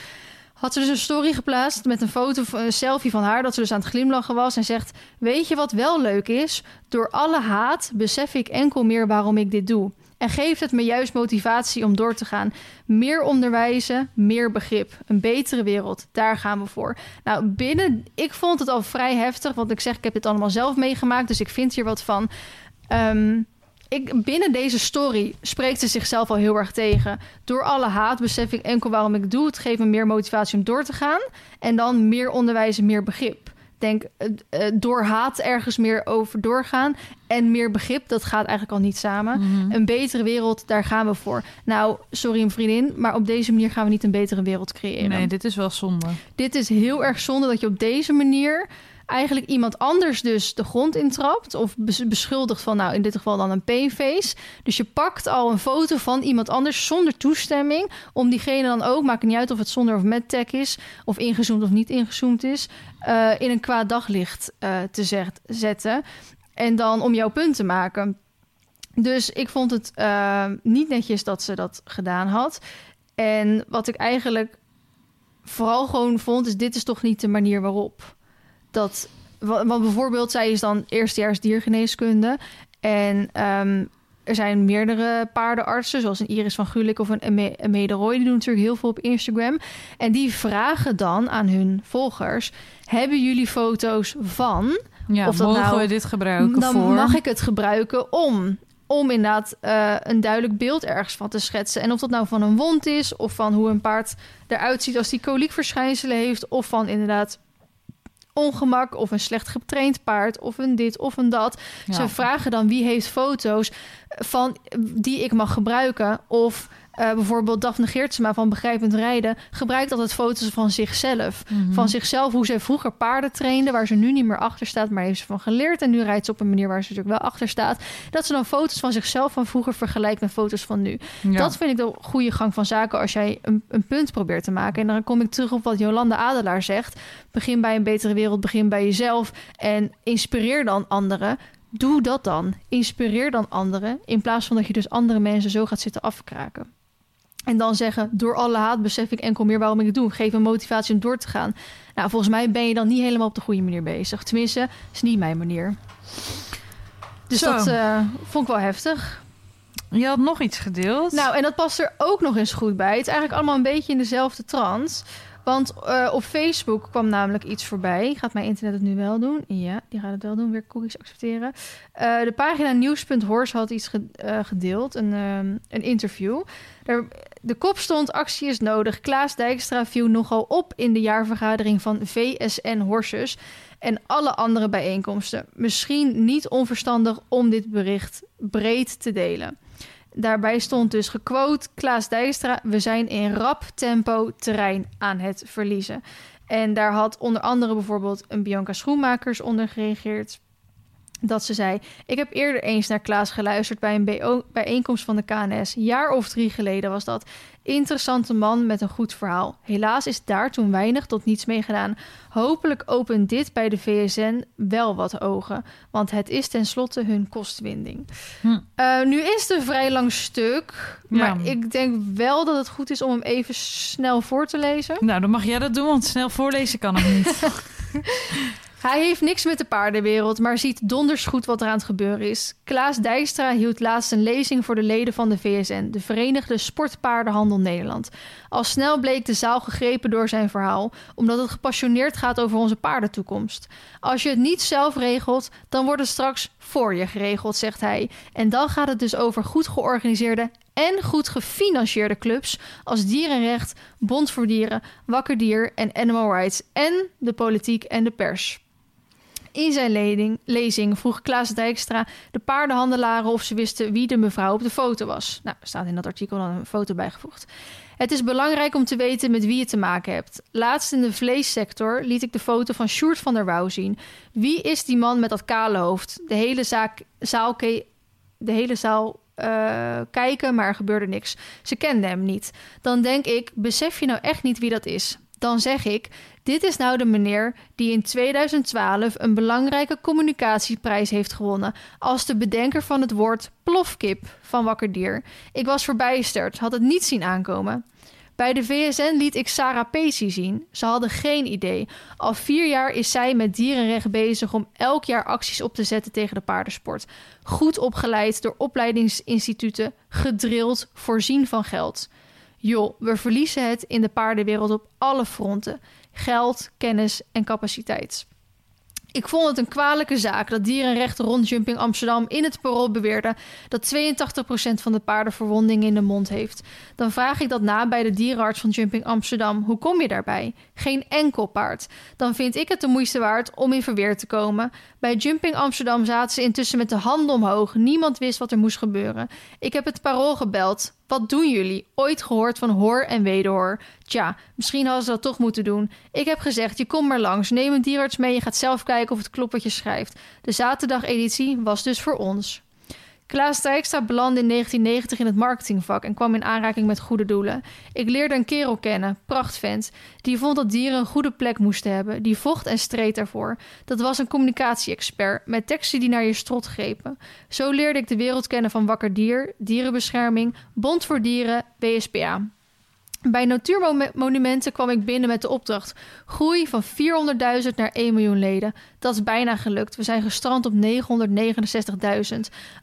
Had ze dus een story geplaatst met een foto, een selfie van haar, dat ze dus aan het glimlachen was en zegt: Weet je wat wel leuk is? Door alle haat besef ik enkel meer waarom ik dit doe. En geeft het me juist motivatie om door te gaan. Meer onderwijzen, meer begrip. Een betere wereld, daar gaan we voor. Nou, binnen, ik vond het al vrij heftig, want ik zeg, ik heb dit allemaal zelf meegemaakt, dus ik vind hier wat van. Ehm, ik, binnen deze story spreekt ze zichzelf al heel erg tegen. Door alle haat besef ik enkel waarom ik doe. Het geeft me meer motivatie om door te gaan. En dan meer onderwijs en meer begrip. Denk, eh, eh, door haat ergens meer over doorgaan. En meer begrip, dat gaat eigenlijk al niet samen. Mhm. Een betere wereld, daar gaan we voor. Nou, sorry een vriendin, maar op deze manier gaan we niet een betere wereld creëren. Nee, dit is wel zonde. Dit is heel erg zonde dat je op deze manier eigenlijk iemand anders dus de grond intrapt of bes- beschuldigt van nou in dit geval dan een painface. Dus je pakt al een foto van iemand anders zonder toestemming om diegene dan ook, maakt niet uit of het zonder of met tag is of ingezoomd of niet ingezoomd is, eh, in een kwaad daglicht eh, te zet- zetten en dan om jouw punt te maken. Dus ik vond het eh, niet netjes dat ze dat gedaan had. En wat ik eigenlijk vooral gewoon vond, is dit is toch niet de manier waarop. Dat, wa- want bijvoorbeeld, zij is dan eerstejaars diergeneeskunde. En ehm, er zijn meerdere paardenartsen, zoals een Iris van Gulik of een Emede Roy. Die doen natuurlijk heel veel op Instagram. En die vragen dan aan hun volgers: Hebben jullie foto's van? Ja, Of dat mogen nou- we dit gebruiken dan voor... mag ik het gebruiken om. Om inderdaad eh, een duidelijk beeld ergens van te schetsen. En of dat nou van een wond is, of van hoe een paard eruit ziet als die koliekverschijnselen heeft, of van inderdaad ongemak, of een slecht getraind paard, of een dit of een dat. Ja. Ze vragen dan wie heeft foto's van die ik mag gebruiken. Of eh, bijvoorbeeld Daphne Geertsma van Begrijpend Rijden gebruikt altijd foto's van zichzelf. Mhm. Van zichzelf, hoe zij vroeger paarden trainde, waar ze nu niet meer achter staat, maar heeft ze van geleerd. En nu rijdt ze op een manier waar ze natuurlijk wel achter staat. Dat ze dan foto's van zichzelf van vroeger vergelijkt met foto's van nu. Ja. Dat vind ik de goede gang van zaken als jij een, een punt probeert te maken. En dan kom ik terug op wat Jolanda Adelaar zegt. Begin bij een betere wereld, begin bij jezelf en inspireer dan anderen. Doe dat dan. Inspireer dan anderen. In plaats van dat je dus andere mensen zo gaat zitten afkraken. En dan zeggen, door alle haat besef ik enkel meer waarom ik het doe. Geef een motivatie om door te gaan. Nou, volgens mij ben je dan niet helemaal op de goede manier bezig. Tenminste, is niet mijn manier. Dus Zo. dat eh, vond ik wel heftig. Je had nog iets gedeeld. Nou, en dat past er ook nog eens goed bij. Het is eigenlijk allemaal een beetje in dezelfde trant. Want eh, op Facebook kwam namelijk iets voorbij. Gaat mijn internet het nu wel doen? Ja, die gaat het wel doen. Weer cookies accepteren. Eh, de pagina nieuws.horse had iets ge- gedeeld. Een, een interview. Daar, de kop stond actie is nodig. Klaas Dijkstra viel nogal op in de jaarvergadering van VSN Horses. En alle andere bijeenkomsten. Misschien niet onverstandig om dit bericht breed te delen. Daarbij stond dus gequote Klaas Dijkstra... we zijn in rap tempo terrein aan het verliezen. En daar had onder andere bijvoorbeeld een Bianca Schoenmakers onder gereageerd... dat ze zei... ik heb eerder eens naar Klaas geluisterd bij een BO bijeenkomst van de KNS. Jaar of drie geleden was dat. Interessante man met een goed verhaal. Helaas is daar toen weinig tot niets mee gedaan. Hopelijk opent dit bij de VSN wel wat ogen... want het is tenslotte hun kostwinding. Hm. Uh, nu is het een vrij lang stuk. Ja. Maar ik denk wel dat het goed is om hem even snel voor te lezen. Nou, dan mag jij dat doen, want snel voorlezen kan ik niet. Hij heeft niks met de paardenwereld, maar ziet donders goed wat er aan het gebeuren is. Klaas Dijkstra hield laatst een lezing voor de leden van de VSN, de Verenigde Sportpaardenhandel Nederland. Al snel bleek de zaal gegrepen door zijn verhaal, omdat het gepassioneerd gaat over onze paardentoekomst. Als je het niet zelf regelt, dan wordt het straks voor je geregeld, zegt hij. En dan gaat het dus over goed georganiseerde en goed gefinancierde clubs als Dierenrecht, Bond voor Dieren, Wakker Dier en Animal Rights en de politiek en de pers. In zijn lezing vroeg Klaas Dijkstra de paardenhandelaren of ze wisten wie de mevrouw op de foto was. Nou, er staat in dat artikel dan een foto bijgevoegd. Het is belangrijk om te weten met wie je te maken hebt. Laatst in de vleessector liet ik de foto van Sjoerd van der Wouw zien. Wie is die man met dat kale hoofd? De hele, zaak, zaal, de hele zaal uh, kijken, maar er gebeurde niks. Ze kende hem niet. Dan denk ik, besef je nou echt niet wie dat is? Dan zeg ik, dit is nou de meneer die in 2012 een belangrijke communicatieprijs heeft gewonnen als de bedenker van het woord plofkip van Wakker Dier. Ik was verbijsterd, had het niet zien aankomen. Bij de VSN liet ik Sarah Pacey zien. Ze hadden geen idee. Al vier jaar is zij met dierenrecht bezig om elk jaar acties op te zetten tegen de paardensport. Goed opgeleid door opleidingsinstituten, gedrild, voorzien van geld. Joh, we verliezen het in de paardenwereld op alle fronten: geld, kennis en capaciteit. Ik vond het een kwalijke zaak dat dierenrechten rond Jumping Amsterdam in het parool beweerde dat 82% van de paarden verwondingen in de mond heeft. Dan vraag ik dat na bij de dierenarts van Jumping Amsterdam. Hoe kom je daarbij? Geen enkel paard. Dan vind ik het de moeite waard om in verweer te komen. Bij Jumping Amsterdam zaten ze intussen met de handen omhoog. Niemand wist wat er moest gebeuren. Ik heb het parool gebeld. Wat doen jullie? Ooit gehoord van hoor en wederhoor? Tja, misschien hadden ze dat toch moeten doen. Ik heb gezegd, je komt maar langs, neem een dierarts mee... je gaat zelf kijken of het klopt wat je schrijft. De zaterdageditie was dus voor ons. Klaas Dijkstra belandde in 1990 in het marketingvak en kwam in aanraking met goede doelen. Ik leerde een kerel kennen, prachtvent, die vond dat dieren een goede plek moesten hebben. Die vocht en streed daarvoor. Dat was een communicatie-expert met teksten die naar je strot grepen. Zo leerde ik de wereld kennen van Wakker Dier, Dierenbescherming, Bond voor Dieren, BSPA. Bij Natuurmonumenten kwam ik binnen met de opdracht: groei van 400.000 naar 1 miljoen leden. Dat is bijna gelukt. We zijn gestrand op 969.000.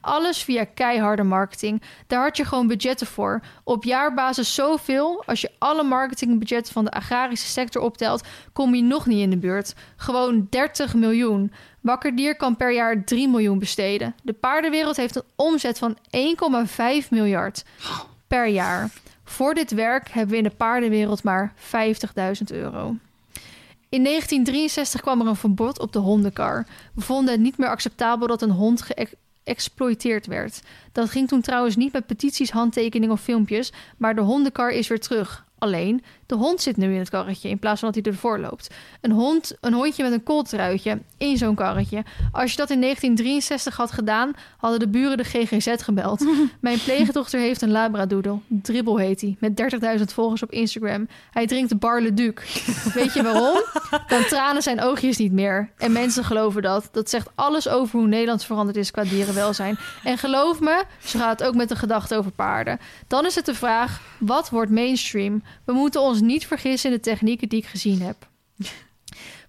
Alles via keiharde marketing. Daar had je gewoon budgetten voor. Op jaarbasis zoveel. Als je alle marketingbudgetten van de agrarische sector optelt, kom je nog niet in de buurt. Gewoon 30 miljoen. Wakkerdier kan per jaar 3 miljoen besteden. De paardenwereld heeft een omzet van 1,5 miljard per jaar. Voor dit werk hebben we in de paardenwereld maar 50.000 euro. In 1963 kwam er een verbod op de hondenkar. We vonden het niet meer acceptabel dat een hond geëxploiteerd werd. Dat ging toen trouwens niet met petities, handtekeningen of filmpjes, maar de hondenkar is weer terug. Alleen, de hond zit nu in het karretje in plaats van dat hij ervoor loopt. Een hond, een hondje met een kooltruitje in zo'n karretje. Als je dat in 1963 had gedaan, hadden de buren de GGZ gebeld. Mijn pleegdochter heeft een labradoodle. Dribbel heet hij, met 30.000 volgers op Instagram. Hij drinkt Bar Le Duc. Weet je waarom? Dan tranen zijn oogjes niet meer. En mensen geloven dat. Dat zegt alles over hoe Nederland veranderd is qua dierenwelzijn. En geloof me, zo gaat ook met de gedachte over paarden. Dan is het de vraag, wat wordt mainstream? We moeten ons niet vergissen in de technieken die ik gezien heb.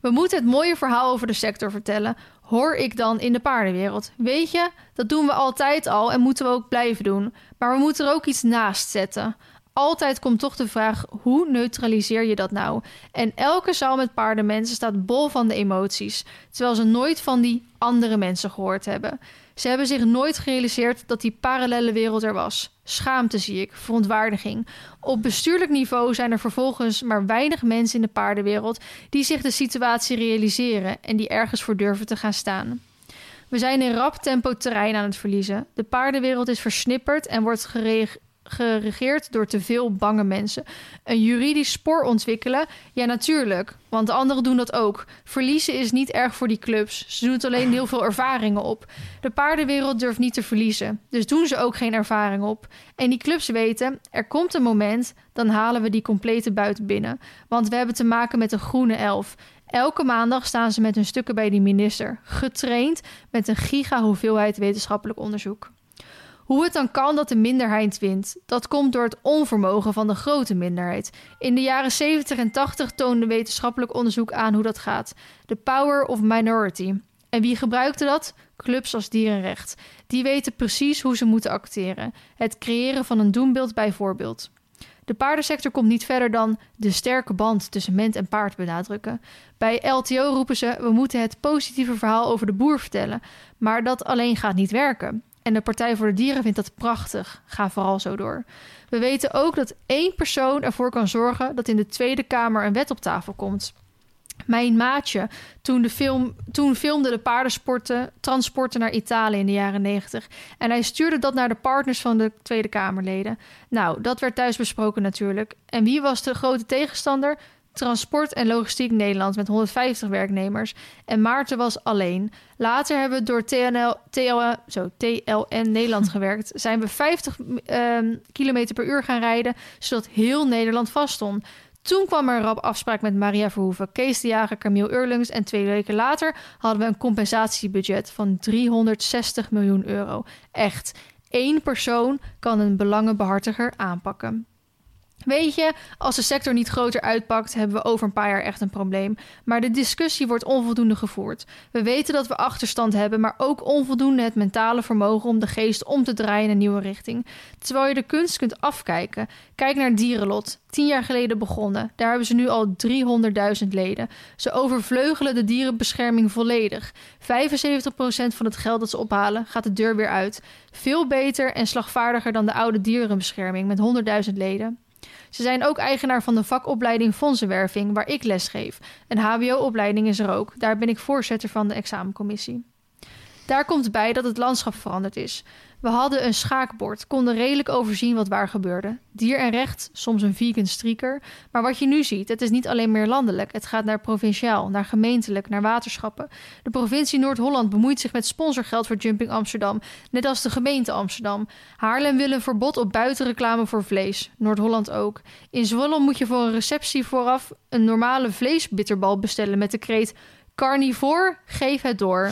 We moeten het mooie verhaal over de sector vertellen. Hoor ik dan in de paardenwereld? Weet je, dat doen we altijd al en moeten we ook blijven doen. Maar we moeten er ook iets naast zetten. Altijd komt toch de vraag: hoe neutraliseer je dat nou? En elke zaal met paardenmensen staat bol van de emoties, terwijl ze nooit van die andere mensen gehoord hebben. Ze hebben zich nooit gerealiseerd dat die parallele wereld er was. Schaamte zie ik, verontwaardiging. Op bestuurlijk niveau zijn er vervolgens maar weinig mensen in de paardenwereld die zich de situatie realiseren en die ergens voor durven te gaan staan. We zijn in rap tempo terrein aan het verliezen. De paardenwereld is versnipperd en wordt geregeerd door te veel bange mensen. Een juridisch spoor ontwikkelen? Ja, natuurlijk. Want de anderen doen dat ook. Verliezen is niet erg voor die clubs. Ze doen alleen heel veel ervaringen op. De paardenwereld durft niet te verliezen. Dus doen ze ook geen ervaring op. En die clubs weten, er komt een moment, dan halen we die complete buiten binnen. Want we hebben te maken met een groene elf. Elke maandag staan ze met hun stukken bij die minister. Getraind met een giga hoeveelheid wetenschappelijk onderzoek. Hoe het dan kan dat de minderheid wint, dat komt door het onvermogen van de grote minderheid. In de jaren 70 en 80 toonde wetenschappelijk onderzoek aan hoe dat gaat. The power of minority. En wie gebruikte dat? Clubs als Dierenrecht. Die weten precies hoe ze moeten acteren. Het creëren van een doenbeeld bijvoorbeeld. De paardensector komt niet verder dan de sterke band tussen mens en paard benadrukken. Bij LTO roepen ze: we moeten het positieve verhaal over de boer vertellen. Maar dat alleen gaat niet werken. En de Partij voor de Dieren vindt dat prachtig. Ga vooral zo door. We weten ook dat één persoon ervoor kan zorgen dat in de Tweede Kamer een wet op tafel komt. Mijn maatje, toen, de film, toen filmde de paardensporten, transporten naar Italië in de jaren 90. En hij stuurde dat naar de partners van de Tweede Kamerleden. Nou, dat werd thuis besproken natuurlijk. En wie was de grote tegenstander? Transport en Logistiek Nederland met 150 werknemers. En Maarten was alleen. Later hebben we door TNL, TL, zo, TLN Nederland gewerkt. Zijn we 50 uh, km per uur gaan rijden, zodat heel Nederland vaststond. Toen kwam er een rap afspraak met Maria Verhoeven, Kees de Jager, Camille Eurlings. En twee weken later hadden we een compensatiebudget van 360 miljoen euro. Echt, één persoon kan een belangenbehartiger aanpakken. Weet je, als de sector niet groter uitpakt, hebben we over een paar jaar echt een probleem. Maar de discussie wordt onvoldoende gevoerd. We weten dat we achterstand hebben, maar ook onvoldoende het mentale vermogen om de geest om te draaien in een nieuwe richting. Terwijl je de kunst kunt afkijken. Kijk naar Dierenlot. Tien jaar geleden begonnen. Daar hebben ze nu al 300.000 leden. Ze overvleugelen de dierenbescherming volledig. 75% van het geld dat ze ophalen gaat de deur weer uit. Veel beter en slagvaardiger dan de oude dierenbescherming met 100.000 leden. Ze zijn ook eigenaar van de vakopleiding Fondsenwerving, waar ik lesgeef. Een HBO-opleiding is er ook. Daar ben ik voorzitter van de examencommissie. Daar komt bij dat het landschap veranderd is. We hadden een schaakbord, konden redelijk overzien wat waar gebeurde. Dier en recht, soms een vegan streaker. Maar wat je nu ziet, het is niet alleen meer landelijk. Het gaat naar provinciaal, naar gemeentelijk, naar waterschappen. De provincie Noord-Holland bemoeit zich met sponsorgeld voor Jumping Amsterdam. Net als de gemeente Amsterdam. Haarlem wil een verbod op buitenreclame voor vlees. Noord-Holland ook. In Zwolle moet je voor een receptie vooraf een normale vleesbitterbal bestellen met de kreet... Carnivore, geef het door.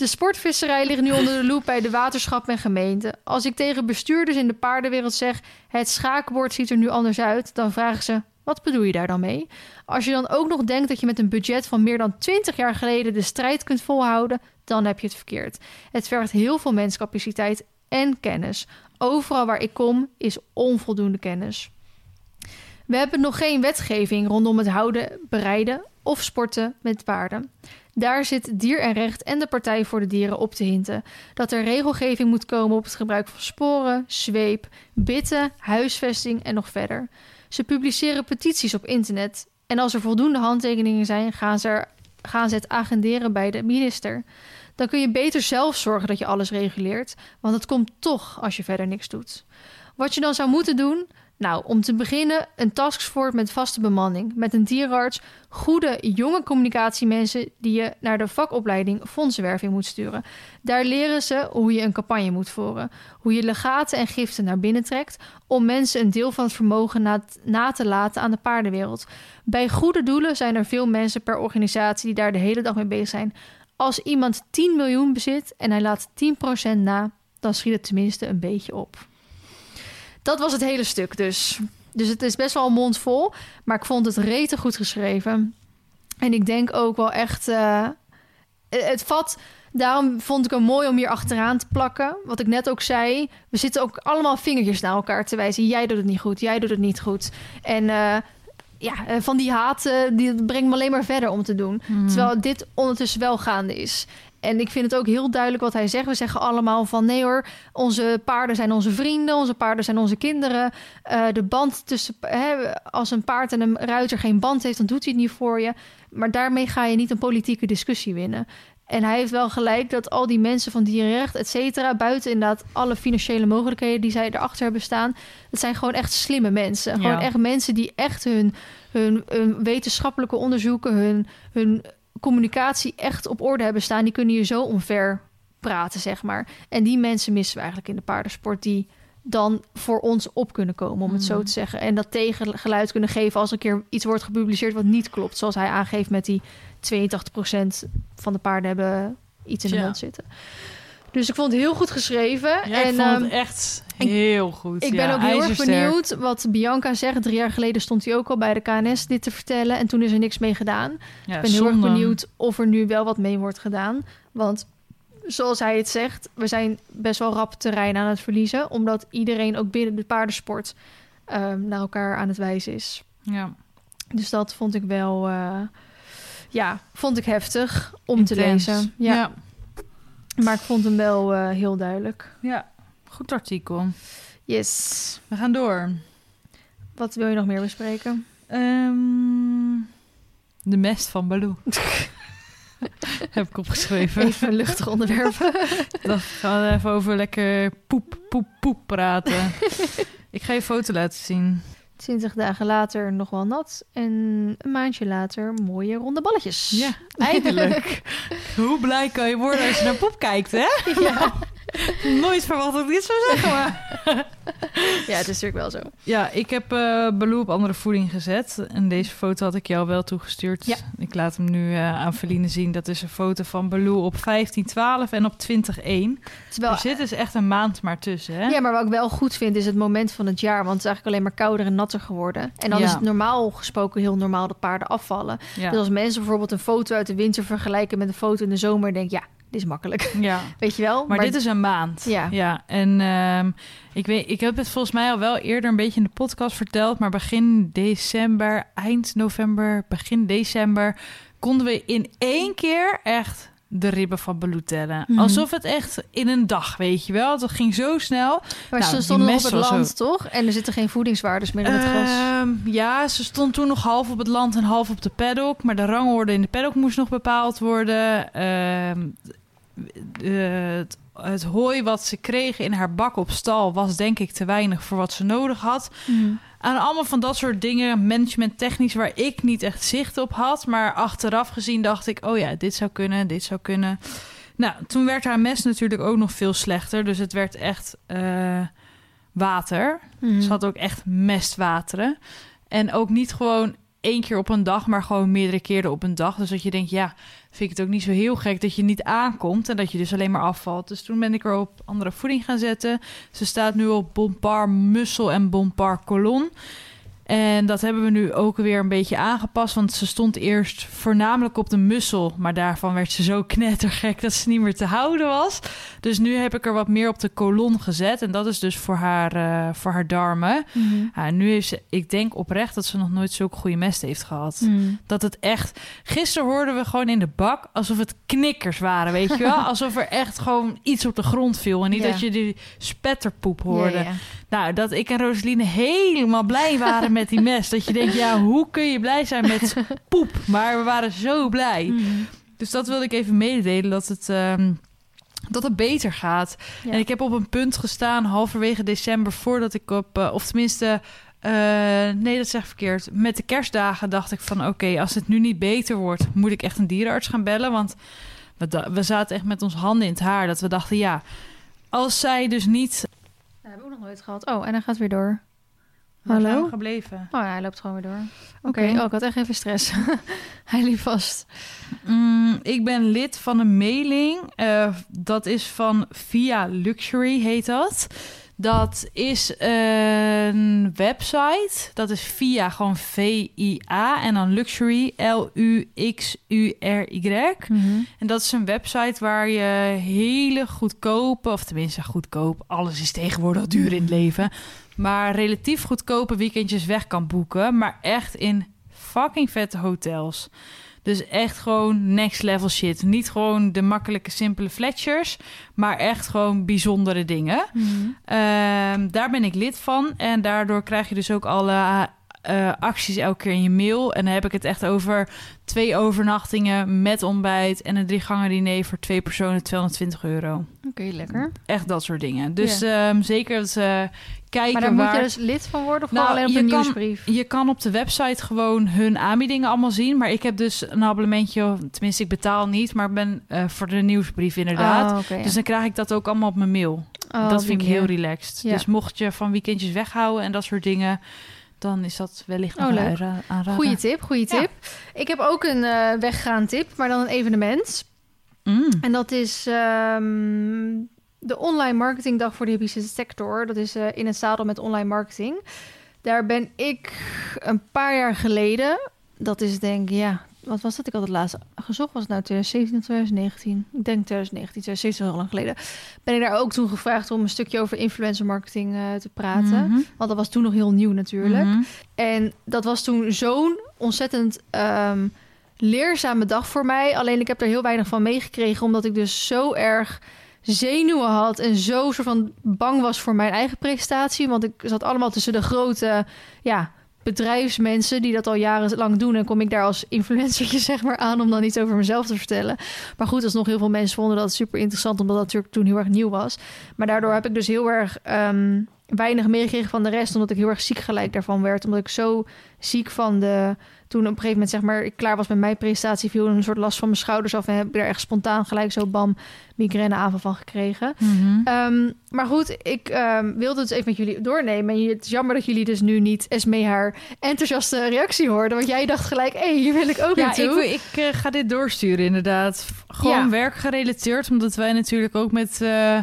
De sportvisserij ligt nu onder de loep bij de waterschap en gemeente. Als ik tegen bestuurders in de paardenwereld zeg: het schaakbord ziet er nu anders uit, dan vragen ze: wat bedoel je daar dan mee? Als je dan ook nog denkt dat je met een budget van meer dan 20 jaar geleden de strijd kunt volhouden, dan heb je het verkeerd. Het vergt heel veel menscapaciteit en kennis. Overal waar ik kom is onvoldoende kennis. We hebben nog geen wetgeving rondom het houden, bereiden of sporten met paarden. Daar zit Dier en Recht en de Partij voor de Dieren op te hinten. Dat er regelgeving moet komen op het gebruik van sporen, zweep, bitten, huisvesting en nog verder. Ze publiceren petities op internet. En als er voldoende handtekeningen zijn, gaan ze, gaan ze het agenderen bij de minister. Dan kun je beter zelf zorgen dat je alles reguleert, want het komt toch als je verder niks doet. Wat je dan zou moeten doen, nou, om te beginnen een taskforce met vaste bemanning, met een dierenarts, goede jonge communicatiemensen die je naar de vakopleiding fondsenwerving moet sturen. Daar leren ze hoe je een campagne moet voeren, hoe je legaten en giften naar binnen trekt om mensen een deel van het vermogen na, na te laten aan de paardenwereld. Bij goede doelen zijn er veel mensen per organisatie die daar de hele dag mee bezig zijn. Als iemand 10 miljoen bezit en hij laat 10% na, dan schiet het tenminste een beetje op. Dat was het hele stuk dus. Dus het is best wel een mond vol. Maar ik vond het rete goed geschreven. En ik denk ook wel echt... Uh, het vat... Daarom vond ik hem mooi om hier achteraan te plakken. Wat ik net ook zei. We zitten ook allemaal vingertjes naar elkaar te wijzen. Jij doet het niet goed. Jij doet het niet goed. En... Uh, ja, van die haat, die brengt me alleen maar verder om te doen. Mm. Terwijl dit ondertussen wel gaande is. En ik vind het ook heel duidelijk wat hij zegt. We zeggen allemaal van nee hoor, onze paarden zijn onze vrienden, onze paarden zijn onze kinderen. Uh, de band tussen, hè, als een paard en een ruiter geen band heeft, dan doet hij het niet voor je. Maar daarmee ga je niet een politieke discussie winnen. En hij heeft wel gelijk dat al die mensen van dierenrecht, et cetera, buiten inderdaad alle financiële mogelijkheden die zij erachter hebben staan, dat zijn gewoon echt slimme mensen. Gewoon echt mensen die echt hun, hun, hun wetenschappelijke onderzoeken, hun, hun communicatie echt op orde hebben staan, die kunnen je zo omver praten, zeg maar. En die mensen missen we eigenlijk in de paardensport, die dan voor ons op kunnen komen, om het zo te zeggen. En dat tegengeluid kunnen geven als een keer iets wordt gepubliceerd wat niet klopt. Zoals hij aangeeft met die 82% van de paarden hebben iets in de mond zitten. Dus ik vond het heel goed geschreven. Ja, en, ik vond het um, echt heel goed. Ik ben ook heel erg benieuwd wat Bianca zegt. Drie jaar geleden stond hij ook al bij de KNS dit te vertellen. En toen is er niks mee gedaan. Ja, ik ben heel erg benieuwd of er nu wel wat mee wordt gedaan. Want zoals hij het zegt, we zijn best wel rap terrein aan het verliezen. Omdat iedereen ook binnen de paardensport um, naar elkaar aan het wijzen is. Ja. Dus dat vond ik wel... Uh, ja, vond ik heftig om Intens. te lezen. ja. ja. Maar ik vond hem wel uh, heel duidelijk. Ja, goed artikel. Yes. We gaan door. Wat wil je nog meer bespreken? Um, de mest van Baloo. Heb ik opgeschreven. Even een luchtig onderwerp. Dan gaan we even over lekker poep, poep, poep praten. ik ga je foto laten zien. 20 dagen later nog wel nat. En een maandje later mooie ronde balletjes. Ja, eindelijk. Hoe blij kan je worden als je naar poep kijkt, hè? ja. Nooit verwacht dat ik dit zou zeggen, maar... Ja, het is natuurlijk wel zo. Ja, ik heb Baloo op andere voeding gezet. En deze foto had ik jou wel toegestuurd. Ja. Ik laat hem nu eh, aan Feline zien. Dat is een foto van Baloo op 1512 en op 2001. Het is wel, Er zit dus echt een maand maar tussen, hè? ja, maar wat ik wel goed vind is het moment van het jaar. Want het is eigenlijk alleen maar kouder en natter geworden. En dan Ja. is het normaal gesproken heel normaal dat paarden afvallen. Ja. Dus als mensen bijvoorbeeld een foto uit de winter vergelijken met een foto in de zomer, denk ik, ja, dit is makkelijk. ja. Weet je wel? Maar, dit is een maand. Ja. ja. En ehm, ik, weet, ik heb het volgens mij al wel eerder een beetje in de podcast verteld. Maar begin december, eind november, begin december... konden we in één keer echt de ribben van Baloo tellen. Mhm. Alsof het echt in een dag, weet je wel. Dat ging zo snel. Maar Nou, ze die stonden op het land, toch? En er zitten geen voedingswaardes meer in het gras. Ehm, ja, ze stond toen nog half op het land en half op de paddock. Maar de rangorde in de paddock moest nog bepaald worden. Ehm, eh, het, het hooi wat ze kregen in haar bak op stal was denk ik te weinig voor wat ze nodig had. Mhm. Aan allemaal van dat soort dingen, management technisch, waar ik niet echt zicht op had. Maar achteraf gezien dacht ik, oh ja, dit zou kunnen, dit zou kunnen. Nou, toen werd haar mes natuurlijk ook nog veel slechter. Dus het werd echt eh, water. Mhm. Ze had ook echt mestwateren. En ook niet gewoon één keer op een dag, maar gewoon meerdere keren op een dag. Dus dat je denkt, ja, vind ik het ook niet zo heel gek dat je niet aankomt en dat je dus alleen maar afvalt. Dus toen ben ik er op andere voeding gaan zetten. Ze staat nu op Bompar Mussel en Bompar Colon. En dat hebben we nu ook weer een beetje aangepast. Want ze stond eerst voornamelijk op de mussel. Maar daarvan werd ze zo knettergek dat ze niet meer te houden was. Dus nu heb ik er wat meer op de kolon gezet. En dat is dus voor haar, eh, voor haar darmen. Mhm. Ja, nu heeft ze, ik denk oprecht dat ze nog nooit zulke goede mest heeft gehad. Mhm. Dat het echt. Gisteren hoorden we gewoon in de bak alsof het knikkers waren, weet je wel? Alsof er echt gewoon iets op de grond viel. En niet dat je die spetterpoep hoorde. Nou, dat ik en Rosaline helemaal blij waren met die mes. Dat je denkt, ja, hoe kun je blij zijn met poep? Maar we waren zo blij. Mhm. Dus dat wilde ik even mededelen, dat het, ehm, dat het beter gaat. Ja. En ik heb op een punt gestaan, halverwege december, voordat ik op... eh, of tenminste, eh, nee, dat zeg ik verkeerd. Met de kerstdagen dacht ik van, oké, als het nu niet beter wordt... moet ik echt een dierenarts gaan bellen. Want we, zaten echt met ons handen in het haar. Dat we dachten, ja, als zij dus niet... Dat hebben we ook nog nooit gehad. Oh, en hij gaat weer door. Waar Hallo? zijn we gebleven? Oh, ja, hij loopt gewoon weer door. Oké, oh, ik had echt even stress. hij liep vast. Mm, ik ben lid van een mailing. Eh, dat is van Via Luxury, heet dat. Dat is een website. Dat is via gewoon V-I-A en dan Luxury, L-U-X-U-R-Y. En dat is een website waar je hele goedkope, of tenminste goedkoop, alles is tegenwoordig duur in het leven, maar relatief goedkope weekendjes weg kan boeken, maar echt in fucking vette hotels. Dus echt gewoon next level shit. Niet gewoon de makkelijke, simpele fletchers, maar echt gewoon bijzondere dingen. Ehm, daar ben ik lid van. En daardoor krijg je dus ook alle eh, acties elke keer in je mail. En dan heb ik het echt over twee overnachtingen met ontbijt en een drie gangen diner voor twee personen 220 euro. Oké, lekker. Echt dat soort dingen. Dus ehm, zeker dat ze kijken Maar daar moet je dus lid van worden of Nou, alleen op je kan- nieuwsbrief? Je kan op de website gewoon hun aanbiedingen allemaal zien. Maar ik heb dus een abonnementje, tenminste ik betaal niet, maar ben eh, voor de nieuwsbrief inderdaad. Oh. Dus dan krijg ik dat ook allemaal op mijn mail. Oh, dat vind ik heel relaxed. Ja. Dus mocht je van weekendjes weghouden en dat soort dingen, dan is dat wellicht Oh, leuk. een aanra- aanrader. Goeie tip, goeie Ja. tip. Ik heb ook een eh weggaan tip, maar dan een evenement. Mm. En dat is ehm, de online marketingdag voor de hippische sector. Dat is eh, in het zadel met online marketing. Daar ben ik een paar jaar geleden, dat is denk ik, ja, wat was dat? Ik had het laatst gezocht. Was het nou 2017 of 2019? Ik denk 2019, 2017 is al lang geleden. Ben ik daar ook toen gevraagd om een stukje over influencer marketing eh, te praten. Mhm. Want dat was toen nog heel nieuw natuurlijk. Mhm. En dat was toen zo'n ontzettend ehm, leerzame dag voor mij. Alleen ik heb er heel weinig van meegekregen, omdat ik dus zo erg zenuwen had en zo soort van bang was voor mijn eigen prestatie. Want ik zat allemaal tussen de grote ja, bedrijfsmensen die dat al jarenlang doen. En kom ik daar als influencertje zeg maar aan om dan iets over mezelf te vertellen. Maar goed, alsnog heel veel mensen vonden dat super interessant, omdat dat natuurlijk toen heel erg nieuw was. Maar daardoor heb ik dus heel erg... ehm, weinig meegekregen van de rest, omdat ik heel erg ziek gelijk daarvan werd. Omdat ik zo ziek van de. Toen op een gegeven moment, zeg maar, ik klaar was met mijn presentatie, viel een soort last van mijn schouders af en heb ik er echt spontaan gelijk zo bam migraineaanval van gekregen. Mhm. Ehm, maar goed, ik ehm, wilde het even met jullie doornemen. En het is jammer dat jullie dus nu niet Esme haar enthousiaste reactie hoorden. Want jij dacht gelijk, hé, hey, hier wil ik ook Ja, naartoe. ik, ik eh, ga dit doorsturen inderdaad. Gewoon Ja. werkgerelateerd, omdat wij natuurlijk ook met... eh,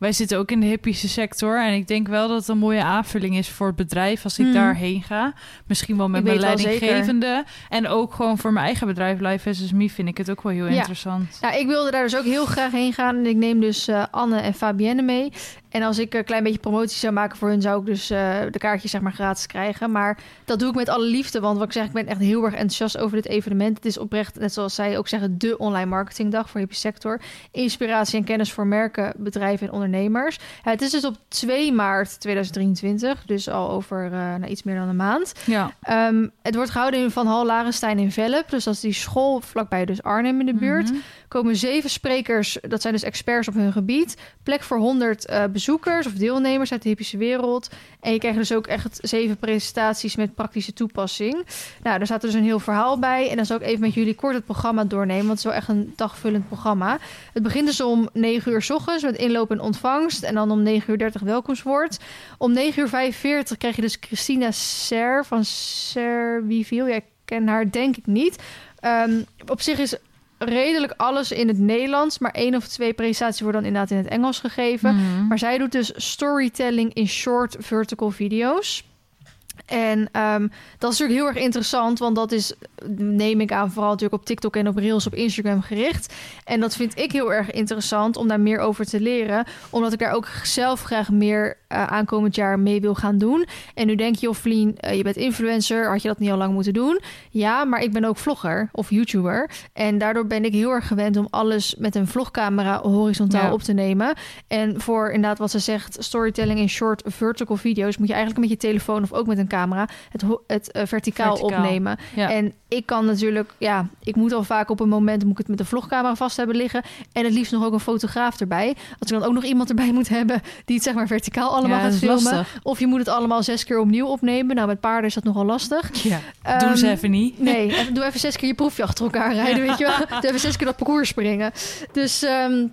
wij zitten ook in de hippische sector. En ik denk wel dat het een mooie aanvulling is voor het bedrijf als ik Mhm. daarheen ga. Misschien wel met mijn leidinggevende. En ook gewoon voor mijn eigen bedrijf, Life as Me, vind ik het ook wel heel Ja. interessant. Ja, ik wilde daar dus ook heel graag heen gaan. En ik neem dus eh, Anne en Fabienne mee. En als ik een klein beetje promotie zou maken voor hun, zou ik dus eh, de kaartjes zeg maar gratis krijgen. Maar dat doe ik met alle liefde. Want wat ik zeg, ik ben echt heel erg enthousiast over dit evenement. Het is oprecht, net zoals zij ook zeggen, de online marketingdag voor hippie sector. Inspiratie en kennis voor merken, bedrijven en ondernemers. Ja, het is dus op 2 maart 2023. Dus al over eh, nou, iets meer dan een maand. Ja. Ehm, het wordt gehouden in Van Hal Larenstein in Velp. Dus dat is die school vlakbij dus Arnhem in de buurt Mhm. Komen zeven sprekers, dat zijn dus experts op hun gebied. Plek voor 100 eh, bezoekers of deelnemers uit de hippische wereld. En je krijgt dus ook echt zeven presentaties met praktische toepassing. Nou, daar staat dus een heel verhaal bij. En dan zal ik even met jullie kort het programma doornemen, want het is wel echt een dagvullend programma. Het begint dus om 9 uur s ochtends met inloop en ontvangst. En dan om 9 uur 30 welkomstwoord. Om 9 uur 45 krijg je dus Christina Ser van Serviville. Jij ken haar denk ik niet. Ehm, op zich is redelijk alles in het Nederlands. Maar één of twee presentaties worden dan inderdaad in het Engels gegeven. Mhm. Maar zij doet dus storytelling in short vertical video's. En ehm, dat is natuurlijk heel erg interessant, want dat is, neem ik aan, vooral natuurlijk op TikTok en op Reels op Instagram gericht. En dat vind ik heel erg interessant om daar meer over te leren, omdat ik daar ook zelf graag meer eh, aankomend jaar mee wil gaan doen. En nu denk je, of Vlien, eh, je bent influencer, had je dat niet al lang moeten doen? Ja, maar ik ben ook vlogger of YouTuber. En daardoor ben ik heel erg gewend om alles met een vlogcamera horizontaal Ja. op te nemen. En voor inderdaad wat ze zegt, storytelling in short vertical video's, moet je eigenlijk met je telefoon of ook met een camera het, het eh, verticaal, Verticaal. opnemen. Ja. En ik kan natuurlijk, ja, ik moet al vaak op een moment moet ik het met een vlogcamera vast hebben liggen. En het liefst nog ook een fotograaf erbij. Als ik dan ook nog iemand erbij moet hebben die het zeg maar verticaal allemaal Ja, gaat filmen. lastig. Of je moet het allemaal zes keer opnieuw opnemen. Nou, met paarden is dat nogal lastig. Ja. Ehm, Doen ze even niet. Nee, even, doe even zes keer je proefje achter elkaar rijden, weet je wel. Doe even zes keer dat parcours springen. Dus ehm,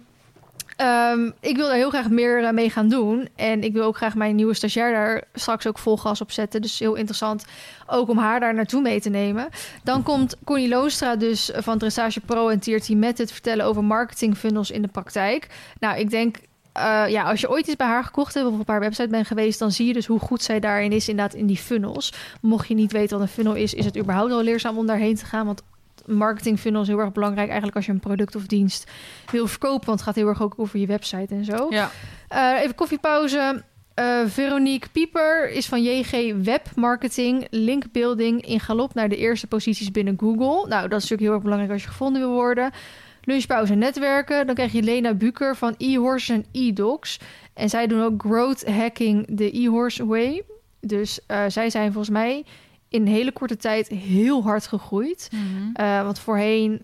ehm, ik wil daar heel graag meer eh, mee gaan doen. En ik wil ook graag mijn nieuwe stagiair daar straks ook vol gas op zetten. Dus heel interessant ook om haar daar naartoe mee te nemen. Dan komt Connie Loostra dus van Dressage Pro en TRT met het vertellen over marketing funnels in de praktijk. Nou, ik denk eh, ja, als je ooit iets bij haar gekocht hebt of op haar website bent geweest, dan zie je dus hoe goed zij daarin is, inderdaad, in die funnels. Mocht je niet weten wat een funnel is, is het überhaupt al leerzaam om daarheen te gaan. Want marketing funnel is heel erg belangrijk eigenlijk als je een product of dienst wil verkopen. Want het gaat heel erg ook over je website en zo. Ja. Eh, even koffiepauze. Eh, Veronique Pieper is van JG Web Marketing, linkbuilding in galop naar de eerste posities binnen Google. Nou, dat is natuurlijk heel erg belangrijk als je gevonden wil worden. Lunchpauze netwerken. Dan krijg je Lena Buker van eHorse en eDocs. En zij doen ook growth hacking de eHorse way. Dus eh, zij zijn volgens mij in een hele korte tijd heel hard gegroeid. Mhm. Eh, want voorheen,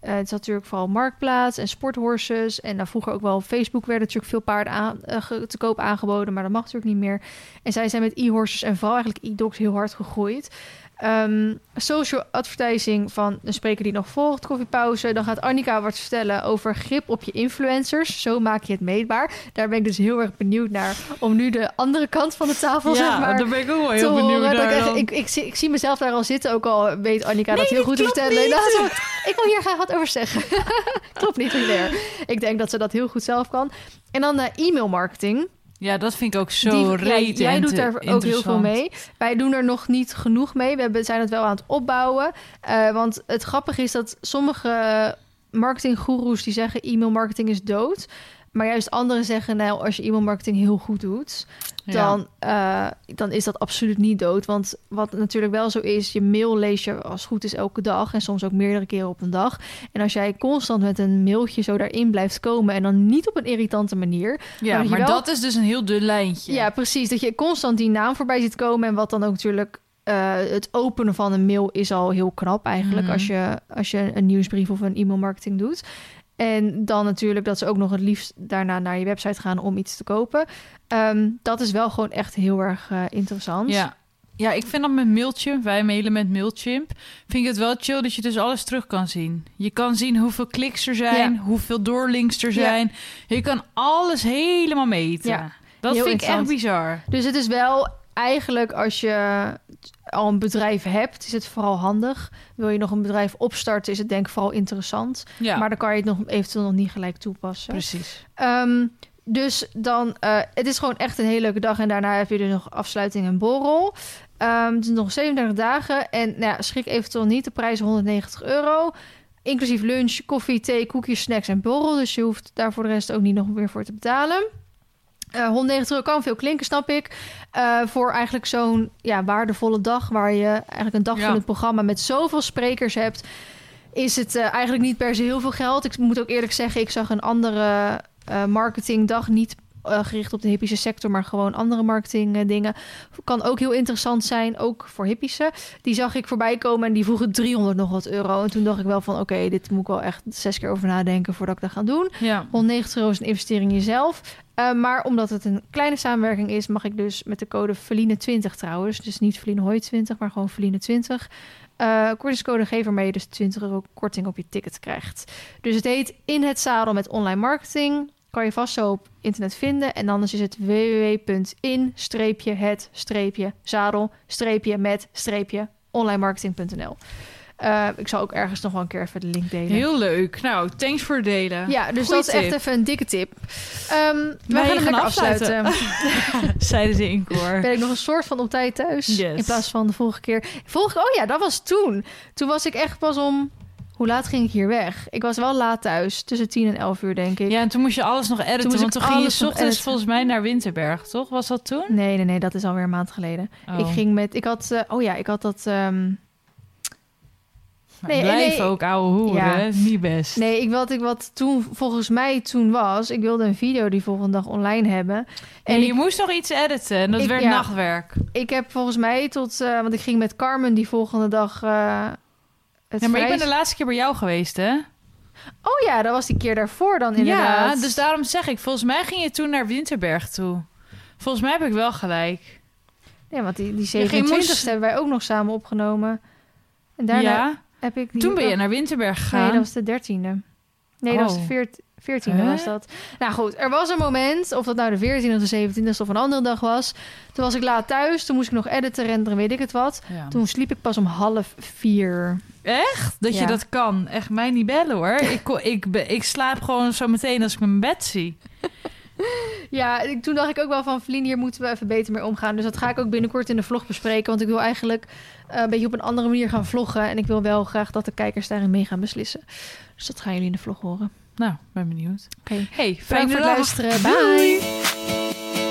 eh, het zat natuurlijk vooral Marktplaats en sporthorses. En dan vroeger ook wel op Facebook werden natuurlijk veel paarden aan, eh, te koop aangeboden. Maar dat mag natuurlijk niet meer. En zij zijn met e-horses en vooral eigenlijk e-docs heel hard gegroeid. Ehm, social advertising van de spreker die nog volgt, koffiepauze. Dan gaat Annika wat vertellen over grip op je influencers. Zo maak je het meetbaar. Daar ben ik dus heel erg benieuwd naar. Om nu de andere kant van de tafel, zeg maar, daar ben ik ook wel heel benieuwd naar ik, echt- ik, ik, zie, ik zie mezelf daar al zitten, ook al weet Annika dat heel goed te vertellen. Nou, ik wil hier graag wat over zeggen. klopt niet, Hilaire. Ik denk dat ze dat heel goed zelf kan. En dan eh, e-mail marketing. Ja, dat vind ik ook zo Die- ja, jij doet daar ook heel veel mee. Wij doen er nog niet genoeg mee. We hebben, zijn het wel aan het opbouwen. Eh, want het grappige is dat sommige marketinggoeroes die zeggen e-mail marketing is dood. Maar juist anderen zeggen, nou, als je e-mail marketing heel goed doet, dan, eh, dan is dat absoluut niet dood. Want wat natuurlijk wel zo is, je mail lees je als het goed is elke dag en soms ook meerdere keren op een dag. En als jij constant met een mailtje zo daarin blijft komen en dan niet op een irritante manier, Ja, maar wel- dat is dus een heel dun lijntje. ja, precies. Dat je constant die naam voorbij ziet komen. En wat dan ook natuurlijk. eh, het openen van een mail is al heel knap eigenlijk. Mhm. Als, je, als je een nieuwsbrief of een e-mailmarketing doet. En dan natuurlijk dat ze ook nog het liefst daarna naar je website gaan om iets te kopen. Ehm, dat is wel gewoon echt heel erg eh, interessant. Ja. Ja, ik vind dat met Mailchimp, wij mailen met Mailchimp, vind ik het wel chill dat je dus alles terug kan zien. Je kan zien hoeveel kliks er zijn, Ja. hoeveel doorlinks er zijn. Je kan alles helemaal meten. Ja, dat heel vind ik echt bizar. Dus het is wel eigenlijk als je al een bedrijf hebt, is het vooral handig. Wil je nog een bedrijf opstarten, is het denk ik vooral interessant. Ja, Maar dan kan je het nog eventueel nog niet gelijk toepassen. precies. Ehm, dus dan, eh, het is gewoon echt een hele leuke dag. En daarna heb je dus nog afsluiting en borrel. Ehm het is nog 37 dagen. En nou ja, schrik eventueel niet. De prijs is 190 euro. Inclusief lunch, koffie, thee, koekjes, snacks en borrel. Dus je hoeft daar voor de rest ook niet nog meer voor te betalen. Eh 190 euro kan veel klinken, snap ik. Eh, voor eigenlijk zo'n ja, waardevolle dag... waar je eigenlijk een dag Ja. van het programma... met zoveel sprekers hebt... is het eh, eigenlijk niet per se heel veel geld. Ik moet ook eerlijk zeggen, ik zag een andere eh, marketingdag... niet eh, gericht op de hippische sector... maar gewoon andere marketing eh, dingen. Kan ook heel interessant zijn, ook voor hippische. Die zag ik voorbij komen en die vroegen 300 nog wat euro. En toen dacht ik wel van... oké, dit moet ik wel echt zes keer over nadenken... voordat ik dat ga doen. Ja. 190 euro is een investering in jezelf. Eh, maar omdat het een kleine samenwerking is, mag ik dus met de code Feline20 trouwens. Dus niet Hoi 20, maar gewoon Feline20. eh kortingscode geef waarmee je dus 20 euro korting op je ticket krijgt. Dus het heet In het Zadel met online marketing. Kan je vast zo op internet vinden. En anders is het www.in-het-zadel-met-onlinemarketing.nl. Eh, ik zal ook ergens nog wel een keer even de link delen. Heel leuk. Nou, thanks voor het delen. Ja, dus Goeie dat is echt even een dikke tip. We Wij gaan hem gaan afsluiten. afsluiten. Zeiden ze in koor. Ben ik nog een soort van op tijd thuis? Yes. In plaats van de vorige keer. Vorige, oh ja, dat was toen. Toen was ik echt pas om... Hoe laat ging ik hier weg? Ik was wel laat thuis. Tussen 10 en 11 uur, denk ik. Ja, en toen moest je alles nog editen, moest want ik toen ging je s ochtends volgens mij naar Winterberg, toch? Was dat toen? Nee, nee, nee. Dat is alweer een maand geleden. Oh. Ik ging met... Ik had... eh, oh ja, ik had dat... Nou, Nee, blijf nee. ook ouwe hoeren, Ja. niet best. Nee, ik, wat ik wat toen volgens mij toen was... Ik wilde een video die volgende dag online hebben. En je ik, moest nog iets editen en dat Ik- werd ja. nachtwerk. ik heb volgens mij tot... eh, want ik ging met Carmen die volgende dag... eh het Ja, maar ik ben de laatste keer bij jou geweest, hè? Oh ja, dat was die keer daarvoor dan inderdaad. Ja, dus daarom zeg ik, volgens mij ging je toen naar Winterberg toe. Volgens mij heb ik wel gelijk. Ja, want die, die Je ging 27ste moest- hebben wij ook nog samen opgenomen. En daarna ja, heb ik... Die toen ben je naar Winterberg gegaan. Nee, dat was de dertiende. Nee, dat was de Oh. veert, veertiende Huh? was dat. Nou goed, er was een moment, of dat nou de veertiende of de zeventiende of een andere dag was. Toen was ik laat thuis, toen moest ik nog editen, renderen, weet ik het wat. Ja. Toen sliep ik pas om half vier. Echt? Dat je dat kan. Echt mij niet bellen, hoor. ik, ik, ik slaap gewoon zo meteen als ik mijn bed zie. Ja, ik, toen dacht ik ook wel van, Vlien, hier moeten we even beter mee omgaan. Dus dat ga ik ook binnenkort in de vlog bespreken. Want ik wil eigenlijk eh, een beetje op een andere manier gaan vloggen. En ik wil wel graag dat de kijkers daarin mee gaan beslissen. Dus dat gaan jullie in de vlog horen. Nou, ben benieuwd. Oké. Hey, fijne voor het luisteren. Bye.